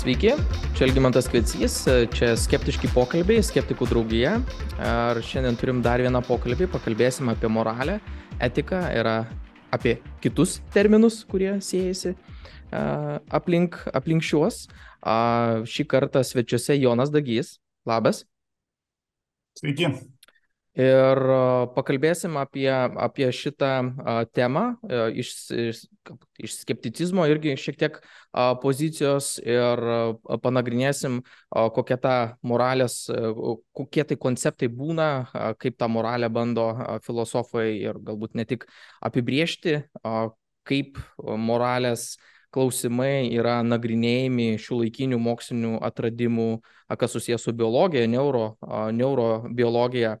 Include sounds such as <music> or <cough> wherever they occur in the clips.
Sveiki, čia Elgimantas Kvecys, čia skeptiški pokalbiai, skeptikų draugija. Ir šiandien turim dar vieną pokalbį, pakalbėsim apie moralę, etiką ir apie kitus terminus, kurie siejasi aplink, aplink šiuos. Šį kartą svečiuose Jonas Dagys. Labas. Sveiki. Ir pakalbėsim apie, apie šitą temą iš, iš, iš skepticizmo irgi šiek tiek pozicijos ir panagrinėsim, kokia ta moralės, kokie tai konceptai būna, kaip tą moralę bando filosofai ir galbūt ne tik apibriežti, kaip moralės klausimai yra nagrinėjami šių laikinių mokslinių atradimų, kas susijęs su biologija, neuro, neurobiologija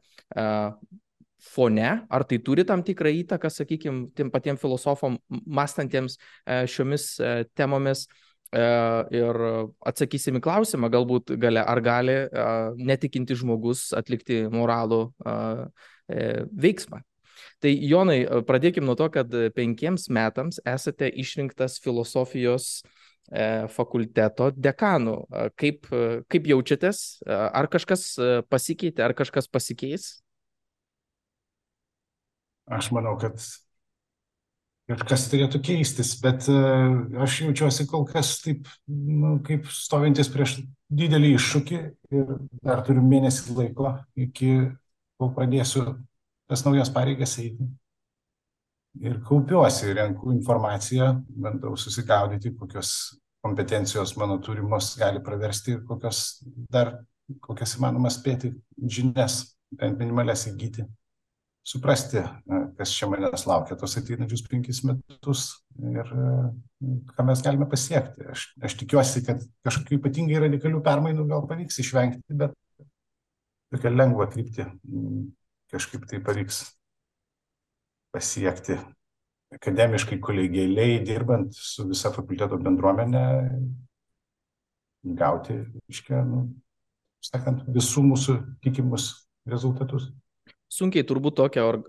fone, ar tai turi tam tikrą įtaką, sakykime, tiem patiems filosofom mąstantiems šiomis temomis. Ir atsakysim į klausimą, galbūt gale, ar gali netikinti žmogus atlikti moralų veiksmą. Tai Jonai, pradėkim nuo to, kad penkiems metams esate išrinktas filosofijos fakulteto dekanų. Kaip, kaip jaučiatės? Ar kažkas pasikeitė, ar kažkas pasikeis? Aš manau, kad kažkas turėtų keistis, bet aš jaučiuosi kol kas taip, nu, kaip stovintis prieš didelį iššūkį ir dar turiu mėnesį laiko iki, kol pradėsiu tas naujas pareigas eiti. Ir kaupiuosi, renku informaciją, bandau susigaudyti, kokios kompetencijos mano turimos gali praversti ir kokios dar, kokias įmanoma spėti žinias, bent minimalias įgyti, suprasti, kas čia manęs laukia tos ateinančius penkis metus ir ką mes galime pasiekti. Aš, aš tikiuosi, kad kažkokių ypatingai radikalių permainų gal pavyks išvengti, bet tokia lengva krypti kažkaip tai pavyks pasiekti akademiškai, kolegialiai, dirbant su visa fakulteto bendruomenė, gauti, iškia, nu, sakant, visų mūsų tikimus rezultatus. Sunkiai turbūt tokią or,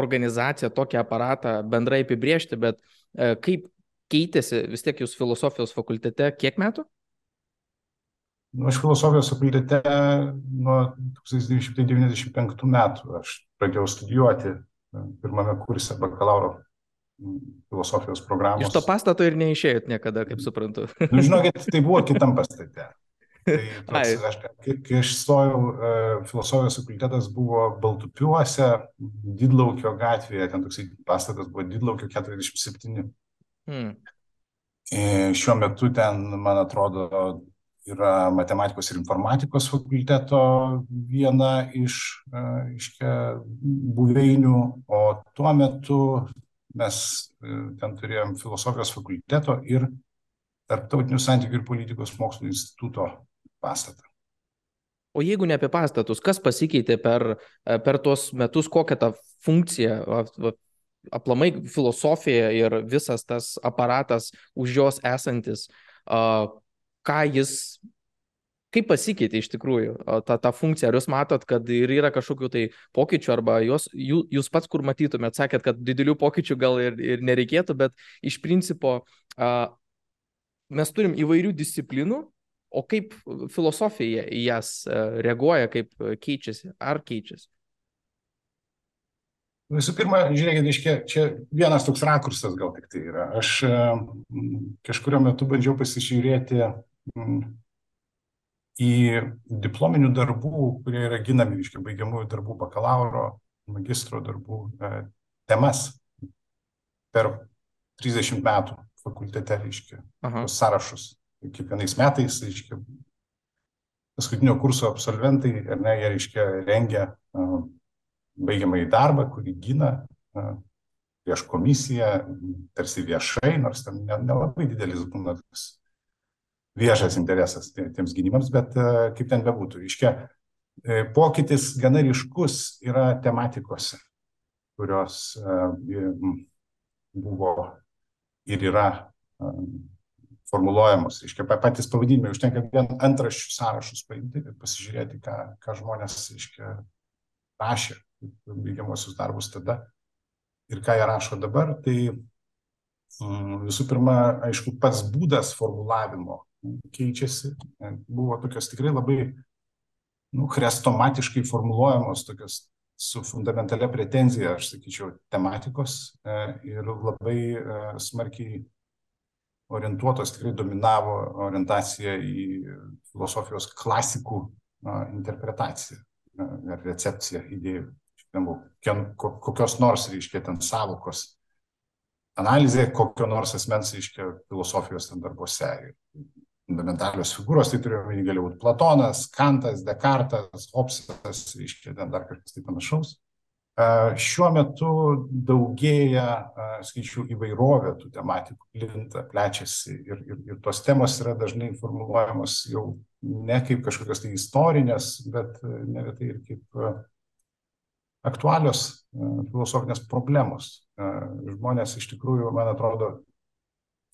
organizaciją, tokią aparatą bendrai apibriežti, bet kaip keitėsi vis tiek jūs filosofijos fakultete kiek metų? Nu, aš filosofijos fakultete nuo 1995 metų aš pradėjau studijuoti pirmame kurse bakalauro filosofijos programos. Iš to pastato ir neišėjot niekada, kaip suprantu. nu, žinokit, tai buvo kitam pastate. Tai <laughs> toks, aš, kai aš stojau, filosofijos fakultetas buvo Baltupiuose, Didlaukio gatvėje, ten toksai pastatas buvo Didlaukio 47. Hmm. Šiuo metu ten, man atrodo, yra matematikos ir informatikos fakulteto viena iš, iškia, buveinių, o tuo metu mes ten turėjom filosofijos fakulteto ir tarptautinių santykių ir politikos mokslų instituto pastatą. O jeigu ne apie pastatus, kas pasikeitė per, per tuos metus, kokią tą funkciją, aplamai filosofija ir visas tas aparatas už jos esantis, ką jis, kaip pasikeitė iš tikrųjų ta, ta funkcija, ar jūs matot, kad ir yra kažkokių tai pokyčių, arba jūs, jūs, jūs pats kur matytumėt, sakėt, kad didelių pokyčių gal ir, ir nereikėtų, bet iš principo a, mes turim įvairių disciplinų, o kaip filosofija į jas reaguoja, kaip keičiasi, ar keičiasi? Visų pirma, žiūrėkit, iškia, čia vienas toks rakursas gal tik tai yra. Aš kažkurio metu bandžiau pasižiūrėti į diplominių darbų, kurie yra ginami, reiškia, baigiamųjų darbų, bakalauro, magistro darbų temas per 30 metų fakultete, reiškia, tos sąrašus. Kiekvienais metais, reiškia, paskutinio kurso absolventai, ar ne, jie, reiškia, rengia baigiamąjį darbą, kurį gina prieš komisiją, tarsi viešai, nors ten nelabai ne didelis būna tas viešas interesas tiems gynimams, bet kaip ten bebūtų. Iškia, pokytis gana ryškus yra tematikose, kurios buvo ir yra formuluojamos. Iškia, patys pavadinimai, užtenka vien antraščių sąrašus paimti ir pasižiūrėti, ką, ką žmonės iškia, rašė baigiamosius darbus tada ir ką jie rašo dabar. Tai visų pirma, aišku, pats būdas formulavimo keičiasi. Buvo tokios tikrai labai nu, chrestomatiškai formuluojamos, tokios su fundamentalia pretenzija, aš sakyčiau, tematikos e, ir labai e, smarkiai orientuotos, tikrai dominavo orientacija į filosofijos klasikų interpretaciją ar recepciją idėjų. Kokios nors, reiškia, ten savokos analizė kokio nors asmens, reiškia, filosofijos ten darbuose. Fundamentalios figūros, tai turiu omeny, gali būti Platonas, Kantas, Descartas, Hobsas, reiškia, ten dar kažkas tai panašaus. Šiuo metu daugėja, skaičiau, įvairovė tų tematikų, plinta, plečiasi ir, ir, ir tos temos yra dažnai formuluojamos jau ne kaip kažkokios tai istorinės, bet neretai ir kaip aktualios filosofinės problemos. Žmonės iš tikrųjų, man atrodo,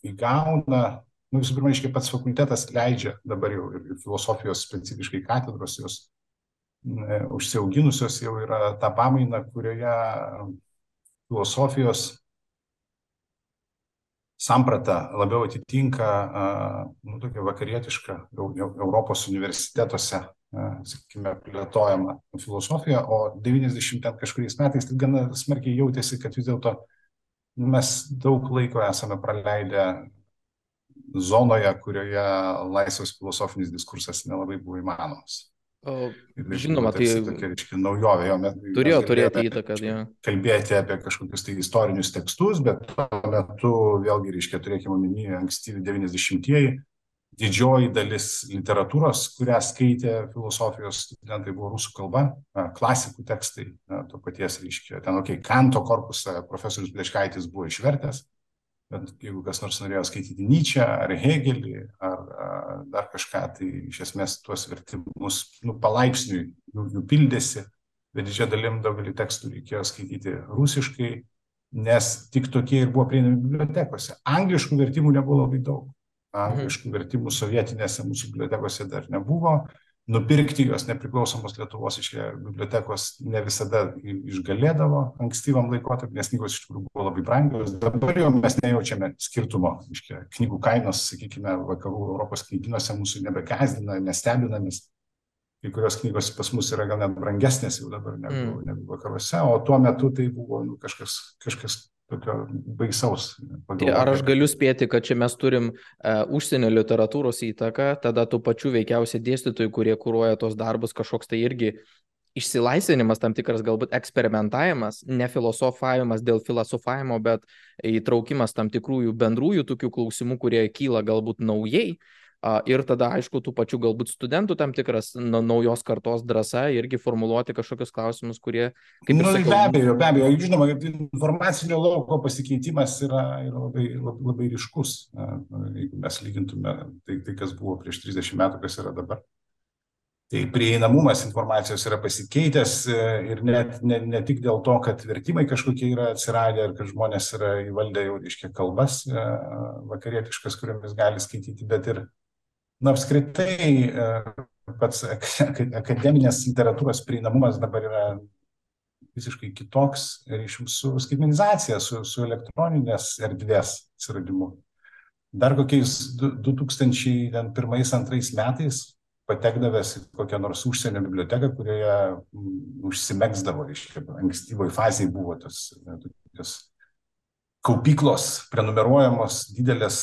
įgauna, nu visų pirma, iškai pats fakultetas leidžia dabar jau ir filosofijos specifiškai katedros jos užsiauginusios jau yra ta pamaina, kurioje filosofijos samprata labiau atitinka nu, tokia vakarietiška Europos universitetuose, sakykime, plėtojama filosofija, o 90 ten kažkuriais metais tai gana smarkiai jautėsi, kad vis dėlto mes daug laiko esame praleidę zonoje, kurioje laisvas filosofinis diskursas nelabai buvo įmanomas. O, žinoma, tai tokia, reiškia, naujovė. Jo, mes, turėjo mes turėti įtaką. Ja. Kalbėti apie kažkokius tai istorinius tekstus, bet tuo metu, vėlgi, reiškia, turėkime omeny ankstyvi 90-ieji, didžioji dalis literatūros, kurią skaitė filosofijos studentai, buvo rusų kalba, klasikų tekstai, to paties, reiškia, ten, okei, okay, Kanto korpusą profesorius Pleškaitis buvo išvertęs, bet jeigu kas nors norėjo skaityti Nyčią ar Hegelį ar, ar dar kažką, tai iš esmės tuos vertimus nu, palaipsniui jų, jų pildėsi, bet didžia dalim daugelį tekstų reikėjo skaityti rusiškai, nes tik tokie ir buvo prieinami bibliotekose. Angliškų vertimų nebuvo labai daug. Angliškų vertimų sovietinėse mūsų bibliotekose dar nebuvo nupirkti juos nepriklausomos Lietuvos iš bibliotekos ne visada išgalėdavo ankstyvam laikotarpiu, nes knygos iš tikrųjų buvo labai brangios. Dabar jau mes nejaučiame skirtumo. Iškia, knygų kainos, sakykime, vakarų Europos knyginuose mūsų nebegazdina, nestebina, nes kai kurios knygos pas mus yra gal net brangesnės jau dabar negu, mm. negu vakaruose, o tuo metu tai buvo nu, kažkas, kažkas tokio baisaus. Tai ar aš galiu spėti, kad čia mes turim uh, užsienio literatūros įtaką, tada tų pačių veikiausiai dėstytojų, kurie kūruoja tos darbus, kažkoks tai irgi išsilaisvinimas, tam tikras galbūt eksperimentavimas, ne filosofavimas dėl filosofavimo, bet įtraukimas tam tikrųjų bendrųjų tokių klausimų, kurie kyla galbūt naujai, uh, Ir tada, aišku, tų pačių galbūt studentų tam tikras na, naujos kartos drąsa irgi formuluoti kažkokius klausimus, kurie... Kaip nu, sakau, be abejo, be abejo, žinoma, informacinio lauko pasikeitimas yra, yra labai, labai, labai ryškus. Jeigu mes lygintume tai, tai, kas buvo prieš 30 metų, kas yra dabar. Tai prieinamumas informacijos yra pasikeitęs e, ir net ne, ne tik dėl to, kad vertimai kažkokie yra atsiradę ir kad žmonės yra įvaldę jau, reiškia, kalbas e, vakarietiškas, kuriomis gali skaityti, bet ir na apskritai e, pats akademinės literatūros prieinamumas dabar yra visiškai kitoks ryšium su skaitmenizacija, su, su elektroninės erdvės atsiradimu. Dar kokiais 2001-2002 metais patekdavęs į kokią nors užsienio biblioteką, kurioje užsimegsdavo, reiškia, ankstyvoj fazėje buvo tas, tas kaupyklos prenumeruojamos didelės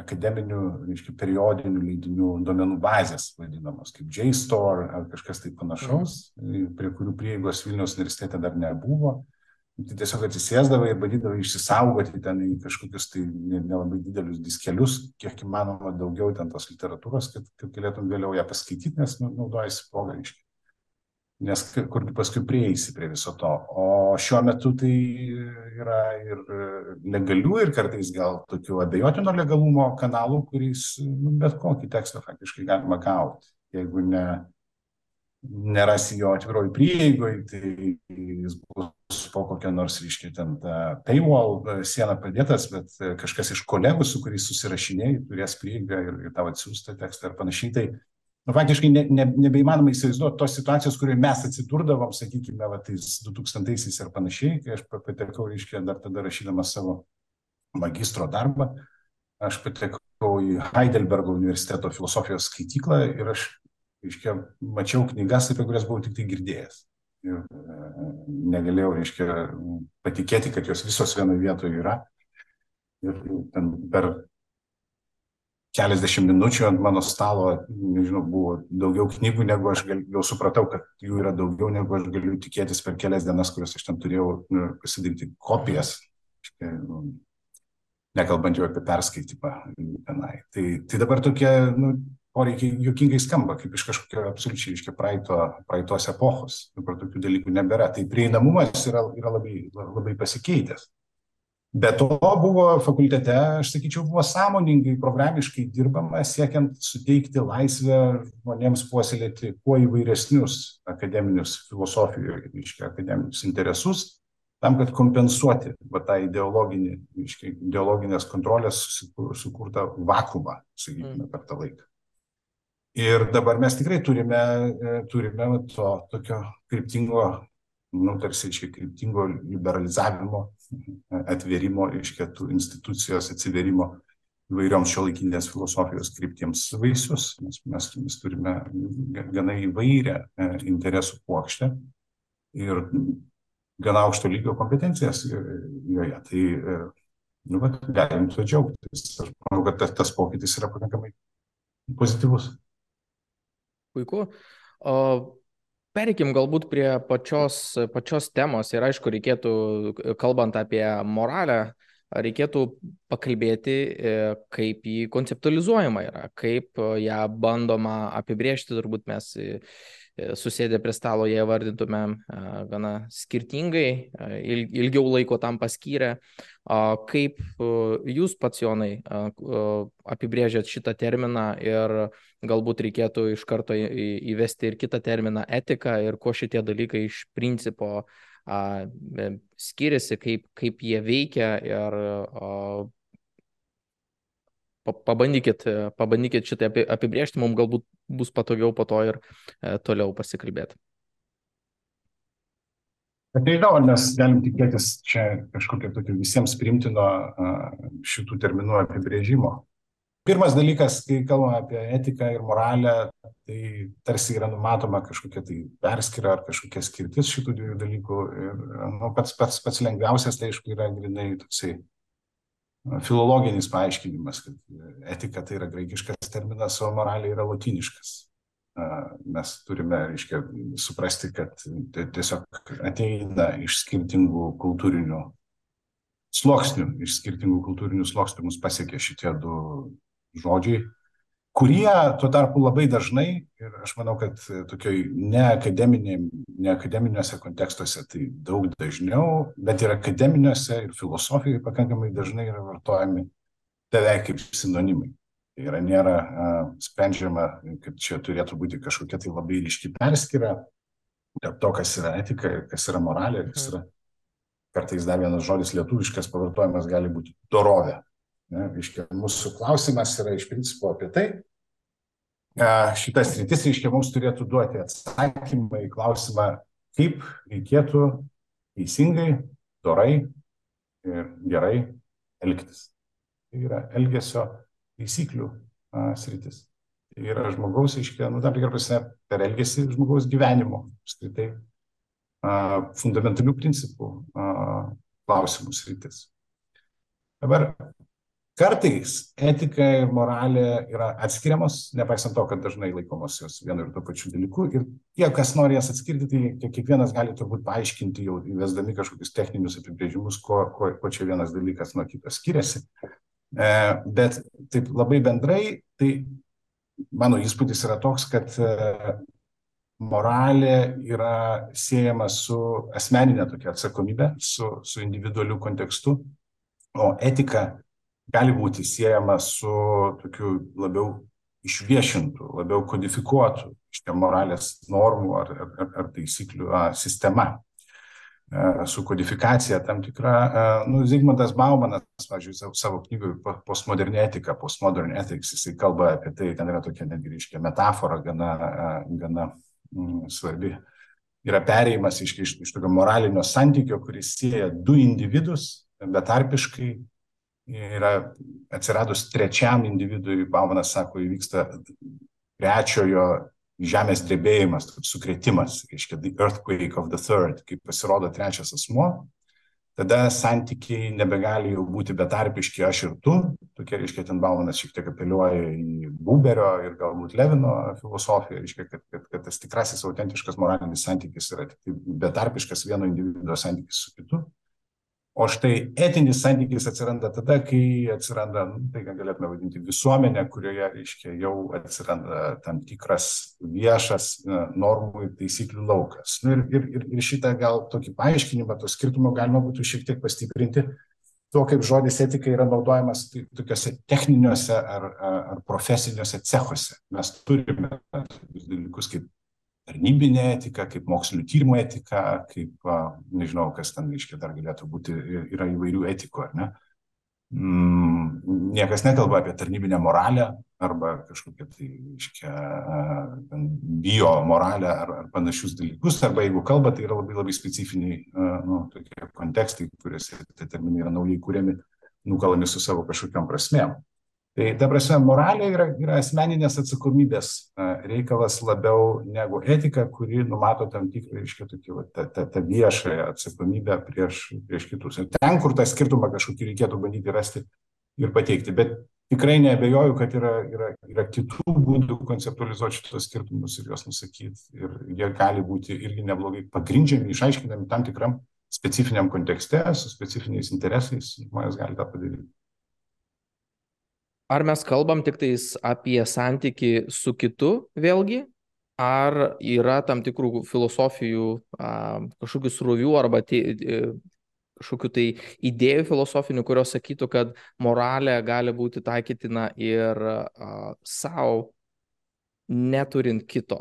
akademinių, reiškia, periodinių leidinių duomenų bazės, vadinamos kaip JSTOR ar kažkas tai panašaus, mhm. prie kurių prieigos Vilniaus universitete dar nebuvo. Tai tiesiog atsisėsdavai ir bandydavai išsisaugoti ten į kažkokius tai nelabai ne didelius diskelius, kiek įmanoma daugiau ten tos literatūros, kad, kad galėtum vėliau ją paskaityti, nes nu, naudojasi progą iškiai nes kur paskui prieisi prie viso to. O šiuo metu tai yra ir legalių, ir kartais gal tokių abejotino legalumo kanalų, kuriais nu, bet kokį tekstą faktiškai galima gauti. Jeigu ne, nerasi jo atviroj prieigoj, tai jis bus po kokią nors, reiškia, ten paywall sieną padėtas, bet kažkas iš kolegų, su kuriais susirašinėjai, turės prieigą ir, ir tau atsiųstą tekstą ir panašiai. Tai nu, faktiškai ne, ne, nebeįmanoma įsivaizduoti tos situacijos, kurioje mes atsidurdavom, sakykime, va, tais 2000-aisiais ir panašiai, kai aš patekau, reiškia, dar tada rašydamas savo magistro darbą, aš patekau į Heidelbergo universiteto filosofijos skaityklą ir aš, reiškia, mačiau knygas, apie kurias buvau tik tai girdėjęs. Ir e, negalėjau, reiškia, patikėti, kad jos visos vienoje vietoje yra. Ir ten per keliasdešimt minučių ant mano stalo, nežinau, buvo daugiau knygų, negu aš gal, jau supratau, kad jų yra daugiau, negu aš galiu tikėtis per kelias dienas, kurias aš ten turėjau nu, pasidaryti kopijas. Nu, nekalbant jau apie perskaitimą tenai. Tai, tai dabar tokie nu, poreikiai juokingai skamba, kaip iš kažkokio absoliučiai iškia praeito, praeitos epochos. Dabar tokių dalykų nebėra. Tai prieinamumas yra, yra labai, labai pasikeitęs. Be to buvo fakultete, aš sakyčiau, buvo sąmoningai, programiškai dirbama, siekiant suteikti laisvę žmonėms puoselėti kuo įvairesnius akademinius filosofijoje, reiškia, akademinius interesus, tam, kad kompensuoti va, tą ideologinį, reiškia, ideologinės kontrolės sukurtą vakumą, sakykime, per tą laiką. Ir dabar mes tikrai turime, e, turime to tokio kryptingo nu, tarsi iš kryptingo liberalizavimo, atvėrimo, iš tų institucijos atsiverimo įvairioms šiuolaikinės filosofijos kryptims vaisius, nes mes, mes turime gana įvairią e, interesų plokštę ir gana aukšto lygio kompetencijas joje. Tai e, nu, bet, galim tuo džiaugtis. Aš manau, kad tas, tas pokytis yra pakankamai pozityvus. Puiku. O Pereikim galbūt prie pačios, pačios temos ir aišku, reikėtų, kalbant apie moralę, reikėtų pakalbėti, e, kaip jį konceptualizuojama yra, kaip ją bandoma apibriežti, turbūt mes E, susėdę prie stalo ją vardintumėm e, gana skirtingai, e, ilgiau laiko tam paskyrę. Kaip jūs pats, Jonai, apibrėžėt šitą terminą ir galbūt reikėtų iš karto įvesti ir kitą terminą etika ir ko šitie dalykai iš principo skiriasi, kaip, kaip jie veikia ir pabandykit, pabandykit šitą apibriežti, mums galbūt bus patogiau po to ir e, toliau pasikalbėti. Bet nežinau, ar mes galim tikėtis čia kažkokio tokio visiems primtino šitų terminų apibrėžimo. Pirmas dalykas, kai kalbame apie etiką ir moralę, tai tarsi yra numatoma kažkokia tai perskira ar kažkokia skirtis šitų dviejų dalykų. Ir nu, pats, pats, pats lengviausias, tai aišku, yra grinai toksai filologinis paaiškinimas, kad etika tai yra graikiškas terminas, o moralė yra latiniškas. Mes turime, reiškia, suprasti, kad tiesiog ateina iš skirtingų kultūrinių sluoksnių, iš skirtingų kultūrinių sluoksnių mus pasiekia šitie du žodžiai kurie tuo tarpu labai dažnai, ir aš manau, kad tokioj neakademiniuose kontekstuose tai daug dažniau, bet ir akademiniuose ir filosofijoje pakankamai dažnai yra vartojami beveik kaip sinonimai. Tai yra nėra a, sprendžiama, kad čia turėtų būti kažkokia tai labai ryški perskira tarp to, kas yra etika ir kas yra moralė, kas yra kartais dar vienas žodis lietuviškas pavartojimas gali būti dorovė. Ne, reiškia, mūsų klausimas yra iš principo apie tai, šitas rytis, reiškia, mums turėtų duoti atsakymą į klausimą, kaip reikėtų teisingai, dorai ir gerai elgtis. Tai yra elgesio taisyklių sritis. Tai yra žmogaus, aiškiai, nu, tam tikrą prasme, per elgesį žmogaus gyvenimo, apskritai, fundamentalių principų klausimų sritis. Dabar Kartais etika ir moralė yra atskiriamos, nepaisant to, kad dažnai laikomos jos vienu ir tuo pačiu dalyku. Ir tie, kas nori jas atskirti, tai kiekvienas gali turbūt paaiškinti, jau įvesdami kažkokius techninius apibrėžimus, ko, ko, ko čia vienas dalykas nuo kito skiriasi. E, bet taip labai bendrai, tai mano įspūdis yra toks, kad e, moralė yra siejama su asmeninė tokia atsakomybė, su, su individualiu kontekstu, o etika gali būti siejama su tokiu labiau išviešintų, labiau kodifikuotų šitie moralės normų ar, ar, ar taisyklių a, sistema e, su kodifikacija tam tikra. E, nu, Zygmundas Baumanas, pavyzdžiui, savo knygoje Postmodern etika, Postmodern ethics, jisai kalba apie tai, ten yra tokia netgi, reiškia, metafora gana, e, gana mm, svarbi. Yra perėjimas iš, iš, iš tokio moralinio santykio, kuris sieja du individus betarpiškai yra atsiradus trečiam individui, Baumanas sako, įvyksta trečiojo žemės drebėjimas, sukretimas, reiškia, the earthquake of the third, kai pasirodo trečias asmo, tada santykiai nebegali jau būti betarpiški aš ir tu, tokie, reiškia, ten Baumanas šiek tiek apeliuoja į Buberio ir galbūt Levino filosofiją, reiškia, kad, kad, kad tas tikrasis autentiškas moralinis santykis yra tik betarpiškas vieno individuo santykis su kitu. O štai etinis santykis atsiranda tada, kai atsiranda, nu, tai ką galėtume vadinti, visuomenė, kurioje, reiškia, jau atsiranda tam tikras viešas normų ir taisyklių laukas. Nu, ir, ir, ir šitą gal tokį paaiškinimą, to skirtumo galima būtų šiek tiek pastiprinti tuo, kaip žodis etika yra naudojamas tai, tokiuose techniniuose ar, ar profesiniuose cechuose. Mes turime dalykus kaip tarnybinė etika, kaip mokslinio tyrimo etika, kaip, nežinau, kas ten, reiškia, dar galėtų būti, yra įvairių etikų, ar ne? Mm, niekas nekalba apie tarnybinę moralę arba kažkokią tai, reiškia, bio moralę ar, ar panašius dalykus, arba jeigu kalba, tai yra labai labai specifiniai, nu, tokie kontekstai, kuriuose tie terminai yra naujai kūriami, nukalami su savo kažkokiam prasmėm. Tai ta prasme, moralė yra, yra asmeninės atsakomybės reikalas labiau negu etika, kuri numato tam tikrą, reiškia, tokį, tą, tą, tą viešąją atsakomybę prieš, prieš kitus. Ir ten, kur tą skirtumą kažkokį reikėtų bandyti rasti ir pateikti. Bet tikrai neabejoju, kad yra, yra, yra kitų būdų konceptualizuoti šitos skirtumus ir juos nusakyti. Ir jie gali būti irgi neblogai pagrindžiami, išaiškinami tam tikram specifiniam kontekste, su specifiniais interesais. Žmonės gali tą padaryti ar mes kalbam tik tais apie santyki su kitu vėlgi, ar yra tam tikrų filosofijų, kažkokių srovių arba tie, e, kažkokių tai idėjų filosofinių, kurios sakytų, kad moralė gali būti taikytina ir savo, neturint kito.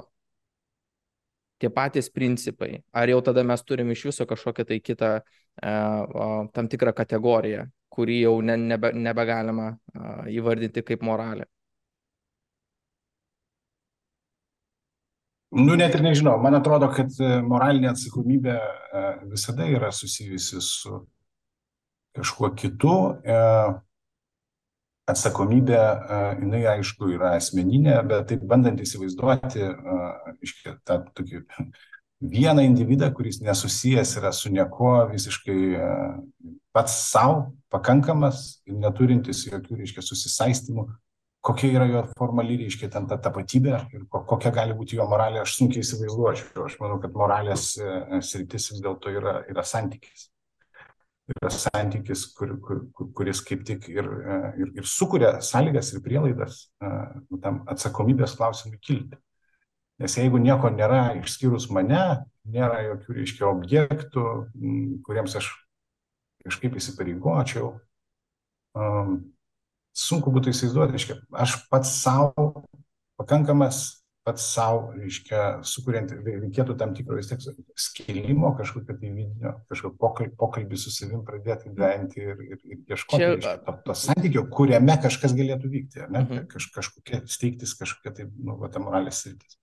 Tie patys principai. Ar jau tada mes turim iš viso kažkokią tai kitą, a, tam tikrą kategoriją, kurį jau ne, nebe, nebegalima uh, įvardinti kaip moralę. Nu, net ir nežinau. Man atrodo, kad e, moralinė atsakomybė e, visada yra susijusi su kažkuo kitu. E, atsakomybė, jinai aišku yra asmeninė, bet taip bandant įsivaizduoti, iškia, tą tokį vieną individą, kuris nesusijęs yra su niekuo visiškai pats savo pakankamas ir neturintis jokių, reiškia, susisaistymų, kokia yra jo formali, reiškia, ten ta tapatybė ir kokia gali būti jo moralė, aš sunkiai įsivaizduočiau. Aš manau, kad moralės e, sritis vis dėlto yra, yra santykis. Yra santykis, kur, kur, kuris kaip tik ir, e, ir, ir sukuria sąlygas ir prielaidas e, tam atsakomybės klausimui kilti. Nes jeigu nieko nėra išskyrus mane, nėra jokių, reiškia, objektų, kuriems aš kažkaip įsipareigočiau. Um, sunku būtų įsivaizduoti, reiškia, aš pats savo pakankamas, pats savo, reiškia, sukuriant, reikėtų tam tikro vis tiek skilimo, kažkokio tai vidinio, kažkokio pokalbį, su savim pradėti gyventi ir, ir, ir ieškoti Čia... reiškia, to, to santykio, kuriame kažkas galėtų vykti, ne? Mhm. Kaž, kažkokia steigtis, kažkokia tai, nu, va, ta moralės sritis.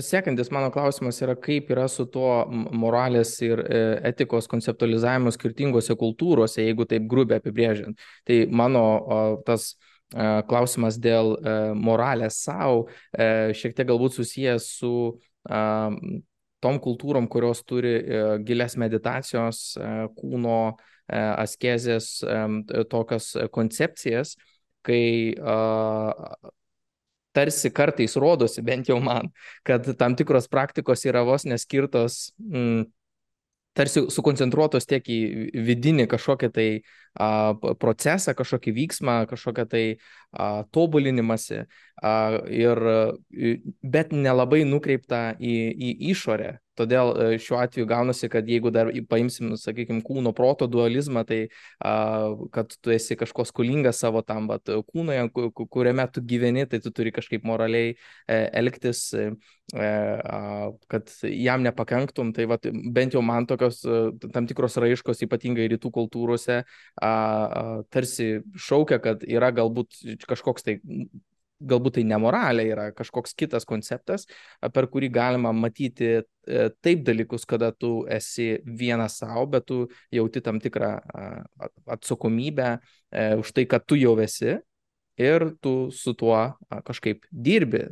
Sekantis mano klausimas yra, kaip yra su tuo moralės ir e, etikos konceptualizavimu skirtingose kultūrose, jeigu taip grubiai apibrėžiant. Tai mano tas e, klausimas dėl e, moralės savo šiek tiek galbūt susijęs su tom kultūrom, kurios turi gilias meditacijos, kūno askezės, tokias koncepcijas, kai tarsi kartais rodosi, bent jau man, kad tam tikros praktikos yra vos neskirtos mm, tarsi sukoncentruotos tiek į vidinį kažkokią tai a, procesą, kažkokį vyksmą, kažkokią tai a, tobulinimąsi, a, ir, bet nelabai nukreipta į, į išorę. Todėl e, šiuo atveju gaunasi, kad jeigu dar paimsim, sakykime, kūno proto dualizmą, tai a, kad tu esi kažko skolingas savo tam vat, kūnoje, kuriame tu gyveni, tai tu turi kažkaip moraliai e, elgtis, e, a, kad jam nepakenktum. Tai vat, bent jau man tokios tam tikros raiškos, ypatingai rytų kultūrose, a, a, tarsi šaukia, kad yra galbūt kažkoks tai galbūt tai nemoralė yra kažkoks kitas konceptas, per kurį galima matyti e, taip dalykus, kada tu esi vienas savo, bet tu jauti tam tikrą atsakomybę e, už tai, kad tu jau esi ir tu su tuo kažkaip dirbi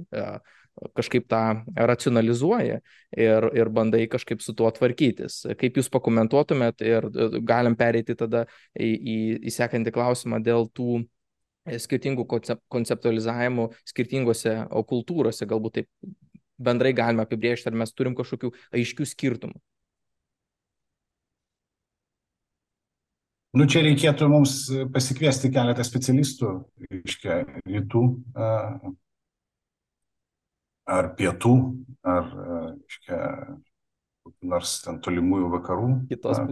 kažkaip tą racionalizuoji ir, ir bandai kažkaip su tuo tvarkytis. Kaip jūs pakomentuotumėt ir galim pereiti tada į, į, į sekantį klausimą dėl tų skirtingų konceptualizavimų skirtingose kultūrose, galbūt taip bendrai galime apibriežti, ar mes turim kažkokių aiškių skirtumų. Nu, čia reikėtų mums pasikviesti keletą specialistų, reiškia, rytų ar pietų, ar, reiškia, nors ten tolimųjų vakarų,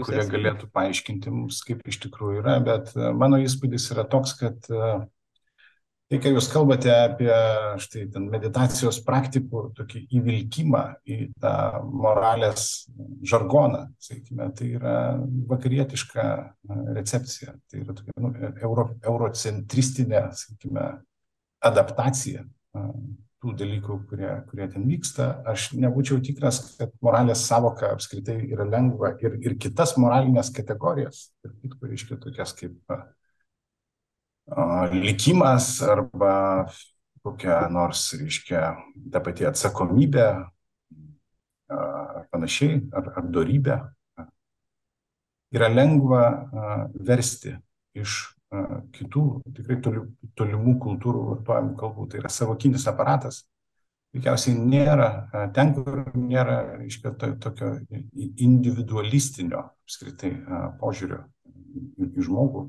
kurie galėtų paaiškinti mums, kaip iš tikrųjų yra, bet mano įspūdis yra toks, kad tai, kai jūs kalbate apie štai ten meditacijos praktikų tokį įvilkimą į tą moralės žargoną, sakykime, tai yra vakarietiška recepcija, tai yra tokia nu, euro, eurocentristinė, sakykime, adaptacija tų dalykų, kurie, kurie ten vyksta. Aš nebūčiau tikras, kad moralės savoka apskritai yra lengva ir, ir kitas moralinės kategorijas, ir kitko reiškia tokias kaip a, likimas arba kokia nors, reiškia, ta pati atsakomybė ar panašiai, ar, ar dorybė, yra lengva a, versti iš kitų tikrai tolimų kultūrų vartojamų kalbų. Tai yra savokinis aparatas. Veikiausiai nėra, ten, kur nėra, reiškia, to, tokio individualistinio apskritai požiūrio į žmogų,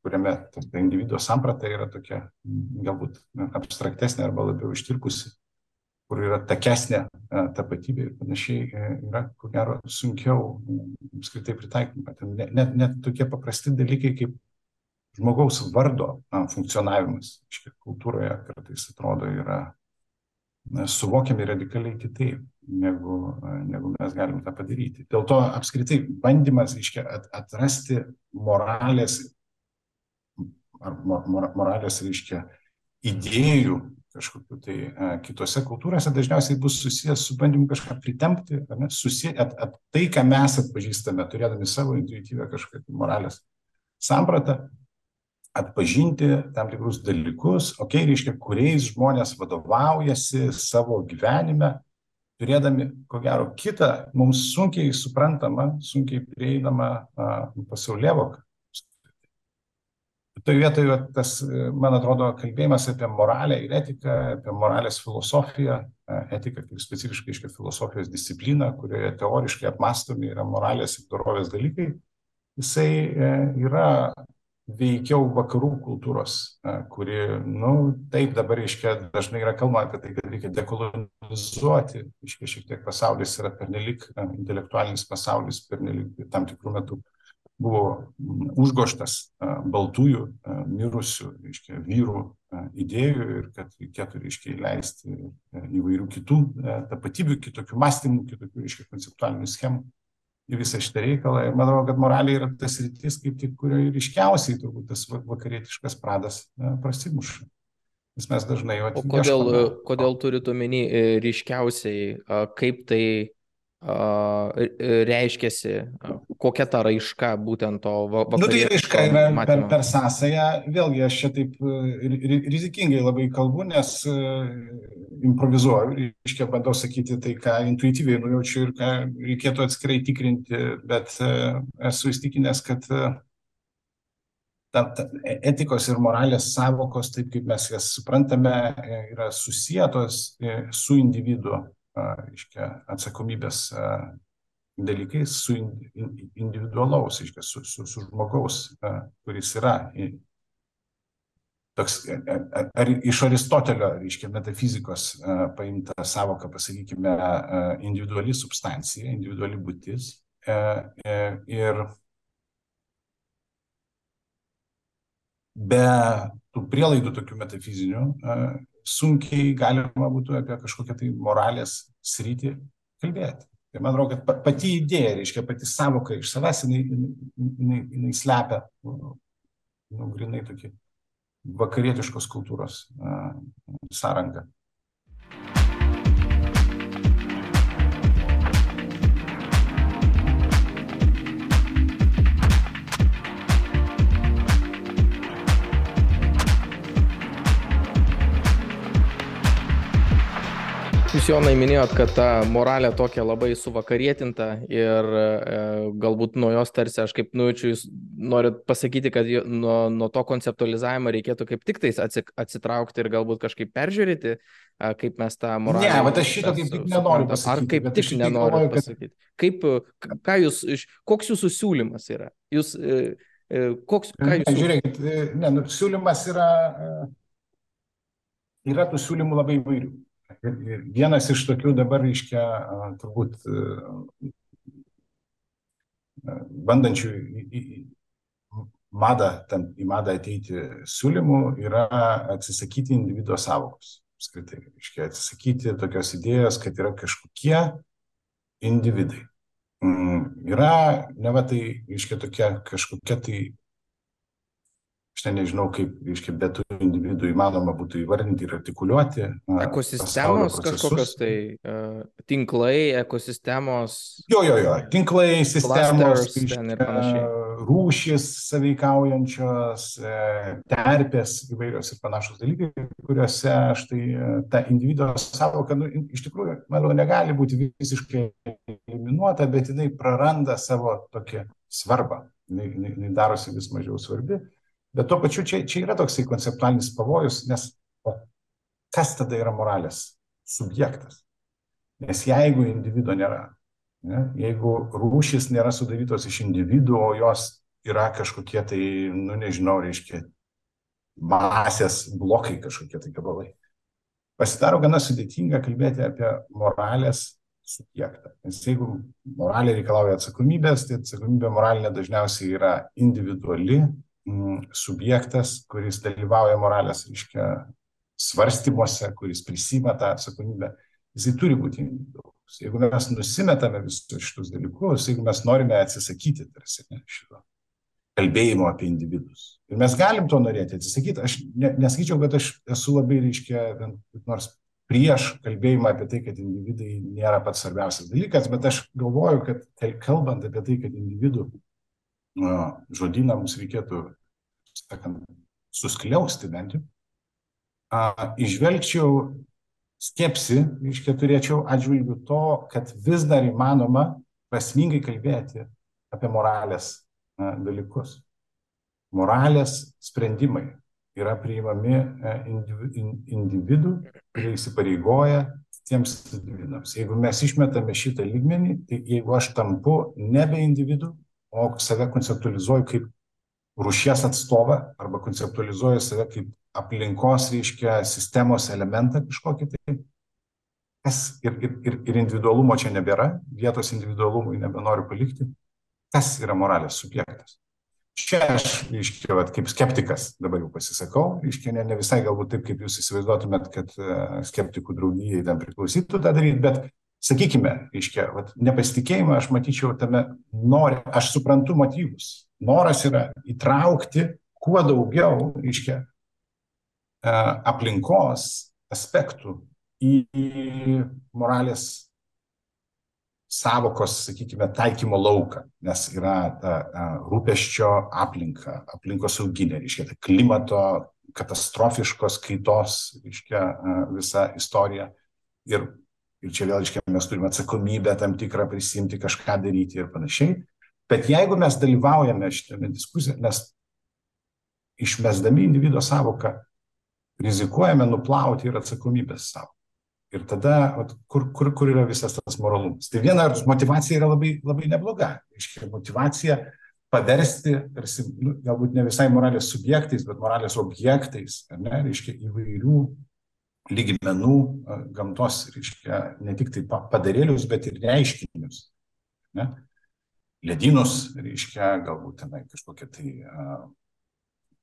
kuriame ta individuo samprata yra tokia galbūt abstraktesnė arba labiau ištirpusi, kur yra takesnė tapatybė ir panašiai, e, yra, ko gero, sunkiau apskritai pritaikymą. Net, net tokie paprasti dalykai kaip žmogaus vardo na, funkcionavimas iškia, kultūroje kartais atrodo yra na, suvokiami radikaliai kitaip, negu, negu mes galim tą padaryti. Dėl to apskritai bandymas iškia, at, atrasti moralės ar mor, moralės, reiškia, idėjų kažkokiu tai a, kitose kultūrose dažniausiai bus susijęs su bandymu kažką pritempti, ne, susie, at, at, tai, ką mes atpažįstame, turėdami savo intuityvę kažkokią moralės sampratą, atpažinti tam tikrus dalykus, okei, okay, reiškia, kuriais žmonės vadovaujasi savo gyvenime, turėdami, ko gero, kitą mums sunkiai suprantamą, sunkiai prieinamą pasaulievoką. Toje vietoje tas, man atrodo, kalbėjimas apie moralę ir etiką, apie moralės filosofiją, etika kaip specifiškai iškia filosofijos disciplina, kurioje teoriškai apmastomi yra moralės ir dorovės dalykai, jisai e, yra veikiau vakarų kultūros, kuri, na, nu, taip dabar, iškia, dažnai yra kalbama apie tai, kad reikia dekolonizuoti, iškia, šiek tiek pasaulis yra pernelik, intelektualinis pasaulis pernelik tam tikrų metų buvo užgoštas baltųjų, mirusių, reiškia, vyrų idėjų ir kad reikėtų, reiškia, įleisti įvairių kitų tapatybių, kitokių mąstymų, kitokių, reiškia, konceptualinių schemų į visą šitą reikalą. Ir manau, kad moralė yra tas rytis, kaip tik, kurioje ryškiausiai turbūt tas vakarietiškas pradas prasimuša. Nes mes dažnai atėjome. O kodėl, ieškome. kodėl turit omeny e, ryškiausiai, kaip tai reiškiasi, kokia ta raiška būtent to vakarietiško nu, tai raiška yra per, per sąsąją, vėlgi aš čia taip rizikingai labai kalbu, nes improvizuoju, reiškia bandau sakyti tai, ką intuityviai nujaučiu ir ką reikėtų atskirai tikrinti, bet esu įstikinęs, kad ta, ta, etikos ir moralės savokos, taip kaip mes jas suprantame, yra susijėtos su individu reiškia, atsakomybės dalykais su individualaus, reiškia, su, su, su žmogaus, kuris yra toks, ar iš Aristotelio, reiškia, metafizikos paimta savoka, pasakykime, individuali substancija, individuali būtis. Ir be tų prielaidų tokių metafizinių sunkiai galima būtų apie kažkokią tai moralės sritį kalbėti. Tai man atrodo, kad pati idėja, reiškia pati savoka iš savęs, jinai, jinai, jinai slepia, nu, nu, grinai tokį vakarietiškos kultūros sąrangą. Jūs Jonai minėjot, kad ta moralė tokia labai suvakarietinta ir e, galbūt nuo jos tarsi aš kaip nujaučiu, jūs norit pasakyti, kad nuo, nuo to konceptualizavimo reikėtų kaip tik tais atsitraukti ir galbūt kažkaip peržiūrėti, kaip mes tą moralę. Ne, bet aš šito kaip tik nenoriu pasakyti. Ar kaip tik nenoriu kad... pasakyti. Kaip, ką jūs, koks jūsų siūlymas yra? Jūs, e, e, koks, ką jūs... Ne, žiūrėkit, ne, nu, siūlymas yra, yra tų siūlymų labai įvairių. Vienas iš tokių dabar, reiškia, turbūt bandančių madą, tam, į madą ateiti siūlymų yra atsisakyti individuo savokos. Apskritai, reiškia, atsisakyti tokios idėjos, kad yra kažkokie individai. Mm, yra, ne va tai, reiškia, tokia kažkokia tai aš ten nežinau, kaip, reiškia, be tų individų įmanoma būtų įvardinti ir artikuliuoti. Ekosistemos kažkokios tai uh, tinklai, ekosistemos. Jo, jo, jo, tinklai, sistemos, reiškia, rūšis saveikaujančios, e, terpės įvairios ir panašus dalykai, kuriuose štai e, ta individuo savoka, nu, iš tikrųjų, manau, negali būti visiškai eliminuota, bet jinai praranda savo tokią svarbą, jinai, jinai, jinai darosi vis mažiau svarbi. Bet tuo pačiu čia, čia yra toksai konceptualinis pavojus, nes o kas tada yra moralės subjektas? Nes jeigu individo nėra, ne, jeigu rūšis nėra sudarytos iš individų, o jos yra kažkokie tai, nu nežinau, reiškia, masės blokai kažkokie tai gabalai, pasidaro gana sudėtinga kalbėti apie moralės subjektą. Nes jeigu moralė reikalauja atsakomybės, tai atsakomybė moralinė dažniausiai yra individuali, subjektas, kuris dalyvauja moralės, reiškia, svarstymuose, kuris prisima tą atsakomybę, jisai turi būti individualus. Jeigu mes nusimetame visus šitus dalykus, jeigu mes norime atsisakyti tarsi ne, šito kalbėjimo apie individus. Ir mes galim to norėti atsisakyti. Aš ne, nesakyčiau, kad aš esu labai, reiškia, nors prieš kalbėjimą apie tai, kad individai nėra pats svarbiausias dalykas, bet aš galvoju, kad kalbant apie tai, kad individų žodyną mums reikėtų, sakant, suskliausti bent jau, išvelgčiau skepsi, iškia turėčiau atžvilgių to, kad vis dar įmanoma prasmingai kalbėti apie moralės dalykus. Moralės sprendimai yra priimami e, individų, kurie įsipareigoja tiems individams. Jeigu mes išmetame šitą lygmenį, tai jeigu aš tampu nebe individu, o save konceptualizuoju kaip rušies atstovą arba konceptualizuoju save kaip aplinkos, reiškia, sistemos elementą kažkokį tai. Kas ir, ir, ir, ir individualumo čia nebėra, vietos individualumui nebenoriu palikti. Kas yra moralės subjektas? Čia aš, reiškia, vat, kaip skeptikas dabar jau pasisakau, reiškia, ne, ne visai galbūt taip, kaip jūs įsivaizduotumėt, kad uh, skeptikų draugijai tam priklausytų tą daryti, bet sakykime, reiškia, vat, nepasitikėjimą aš matyčiau tame nori, aš suprantu motyvus. Noras yra įtraukti kuo daugiau, reiškia, e, aplinkos aspektų į moralės savokos, sakykime, taikymo lauką, nes yra ta e, rūpeščio aplinka, aplinkos sauginė, reiškia, ta klimato katastrofiškos kaitos, reiškia, e, visa istorija. Ir Ir čia vėl, iškia, mes turime atsakomybę tam tikrą prisimti, kažką daryti ir panašiai. Bet jeigu mes dalyvaujame šitame diskusijoje, mes išmesdami individuo savoką, rizikuojame nuplauti ir atsakomybės savo. Ir tada, at, kur, kur, kur yra visas tas moralumas. Tai viena motivacija yra labai, labai nebloga. Iškia, motivacija paversti, tarsi, nu, galbūt ne visai moralės subjektais, bet moralės objektais, ne, reiškia įvairių lygmenų gamtos, reiškia, ne tik tai padarėlius, bet ir reiškinius. Ne? Ledynus, reiškia, galbūt tenai kažkokie tai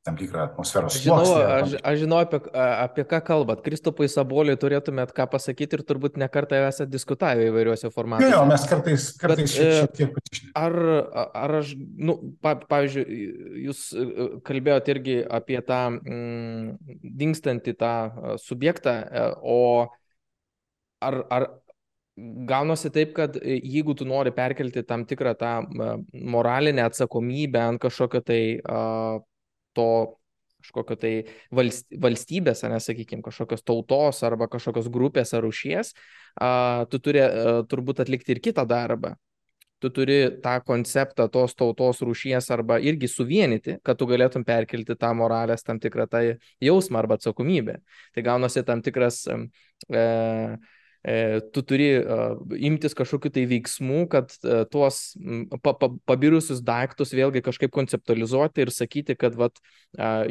tam tikrą atmosferos žinau, sluoksnį. aš, aš žinau apie, apie ką kalbat. Kristupui Saboliui turėtumėt ką pasakyti ir turbūt nekartą esate diskutavę įvairiuose formatuose. Jo, jo, mes kartais, kartais Bet, šiek, e, šiek tiek pasišnekame. Ar, ar aš, nu, pa, pavyzdžiui, jūs e, kalbėjote irgi apie tą mm, dinkstantį tą e, subjektą, o ar, ar gaunasi taip, kad jeigu tu nori perkelti tam tikrą tą moralinę atsakomybę ant kažkokio tai uh, to kažkokio tai valstybės, nesakykime, kažkokios tautos arba kažkokios grupės ar rušies, tu turi turbūt atlikti ir kitą darbą. Tu turi tą konceptą tos tautos rūšies arba irgi suvienyti, kad tu galėtum perkelti tą moralės tam tikrą tą jausmą arba atsakomybę. Tai gaunasi tam tikras e, E, tu turi e, imtis kažkokiu tai veiksmų, kad e, tuos pa, pa, pabirusius daiktus vėlgi kažkaip konceptualizuoti ir sakyti, kad vat,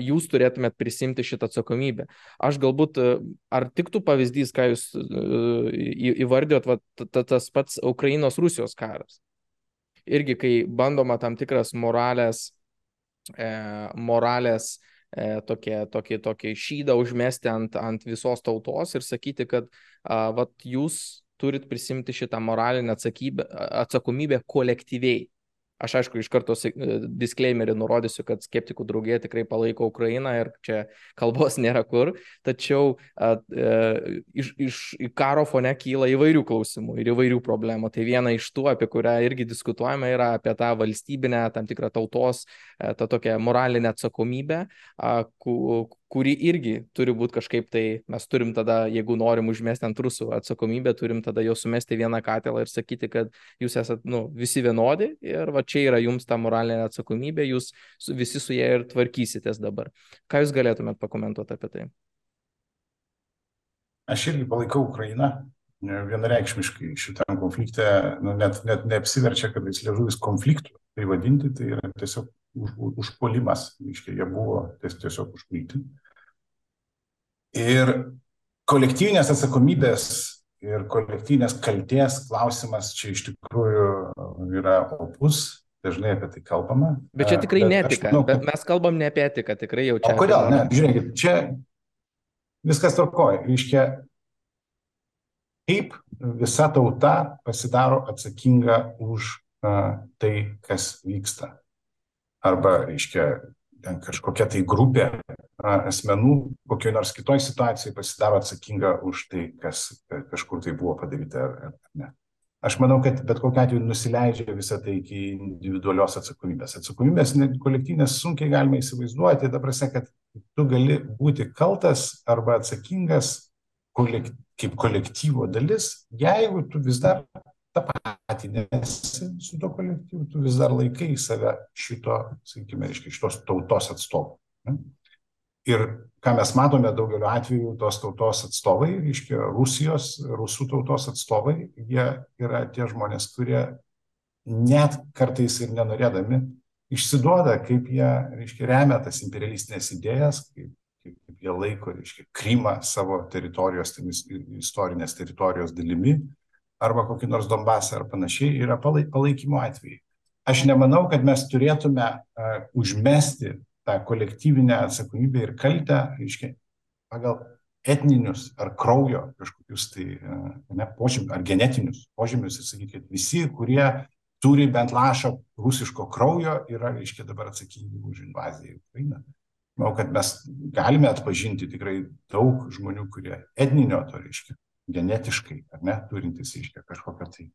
jūs turėtumėt prisimti šitą atsakomybę. Aš galbūt, ar tiktų pavyzdys, ką jūs įvardėjot, vat, tas pats Ukrainos-Rusijos karas. Irgi, kai bandoma tam tikras moralės, moralės e, tokį, tokį, tokį šydą užmesti ant, ant visos tautos ir sakyti, kad a, vat, jūs turit prisimti šitą moralinę atsakomybę kolektyviai. Aš aišku, iš karto e, disclaimerį nurodysiu, kad skeptikų draugė tikrai palaiko Ukrainą ir čia kalbos <laughs> nėra kur, tačiau a, e, iš, iš karo fone kyla įvairių klausimų ir įvairių problemų. Tai viena iš tų, apie kurią irgi diskutuojame, yra apie tą valstybinę, tam tikrą tautos, a, tą tokią moralinę atsakomybę, a, ku, kuri irgi turi būti kažkaip tai, mes turim tada, jeigu norim užmesti ant rusų atsakomybę, turim tada jau sumesti vieną katilą ir sakyti, kad jūs esate nu, visi vienodi ir va čia yra jums ta moralinė atsakomybė, jūs visi su jie ir tvarkysitės dabar. Ką jūs galėtumėt pakomentuoti apie tai? Aš irgi palaikau Ukrainą vienareikšmiškai šitam konflikte, nu, net, net neapsiverčia, kad jis liežuvis konfliktų, tai vadinti, tai yra tiesiog už, užpuolimas, reiškia, jie buvo tiesiog užpulti. Ir kolektyvinės atsakomybės ir kolektyvinės kalties klausimas čia iš tikrųjų yra opus, dažnai apie tai kalbama. Bet čia tikrai bet netika, manau, kad... bet mes kalbam ne apie etiką, tikrai jau čia. O kodėl? Ne, žiūrėkit, čia viskas tvarkoja. Reiškia, kaip visa tauta pasidaro atsakinga už uh, tai, kas vyksta. Arba, reiškia, ten kažkokia tai grupė asmenų kokioj nors kitoj situacijoj pasidaro atsakinga už tai, kas kažkur tai buvo padaryta ar, ne. Aš manau, kad bet kokiu atveju nusileidžia visą tai iki individualios atsakomybės. Atsakomybės kolektyvinės sunkiai galima įsivaizduoti, ta prasme, kad tu gali būti kaltas arba atsakingas kolek, kaip kolektyvo dalis, jeigu tu vis dar tapatinėsi su to kolektyvu, tu vis dar laikai save šito, sakykime, reiškia, šitos tautos atstovu. Ir ką mes matome daugeliu atveju, tos tautos atstovai, reiškia, Rusijos, rusų tautos atstovai, jie yra tie žmonės, kurie net kartais ir nenorėdami išsiduoda, kaip jie, reiškia, remia tas imperialistinės idėjas, kaip, kaip, kaip jie laiko, reiškia, Krymą savo teritorijos, istorinės teritorijos dalimi, arba kokį nors Donbasą ar panašiai, yra palaikymo atvejai. Aš nemanau, kad mes turėtume uh, užmesti tą kolektyvinę atsakomybę ir kaltę, reiškia, pagal etninius ar kraujo kažkokius tai uh, ne, požymius, ar genetinius požymius ir sakyti, kad visi, kurie turi bent lašą rusiško kraujo, yra, reiškia, dabar atsakingi už invaziją į Ukrainą. Manau, kad mes galime atpažinti tikrai daug žmonių, kurie etninio to reiškia genetiškai, ar ne, turintis, reiškia, kažkokią tai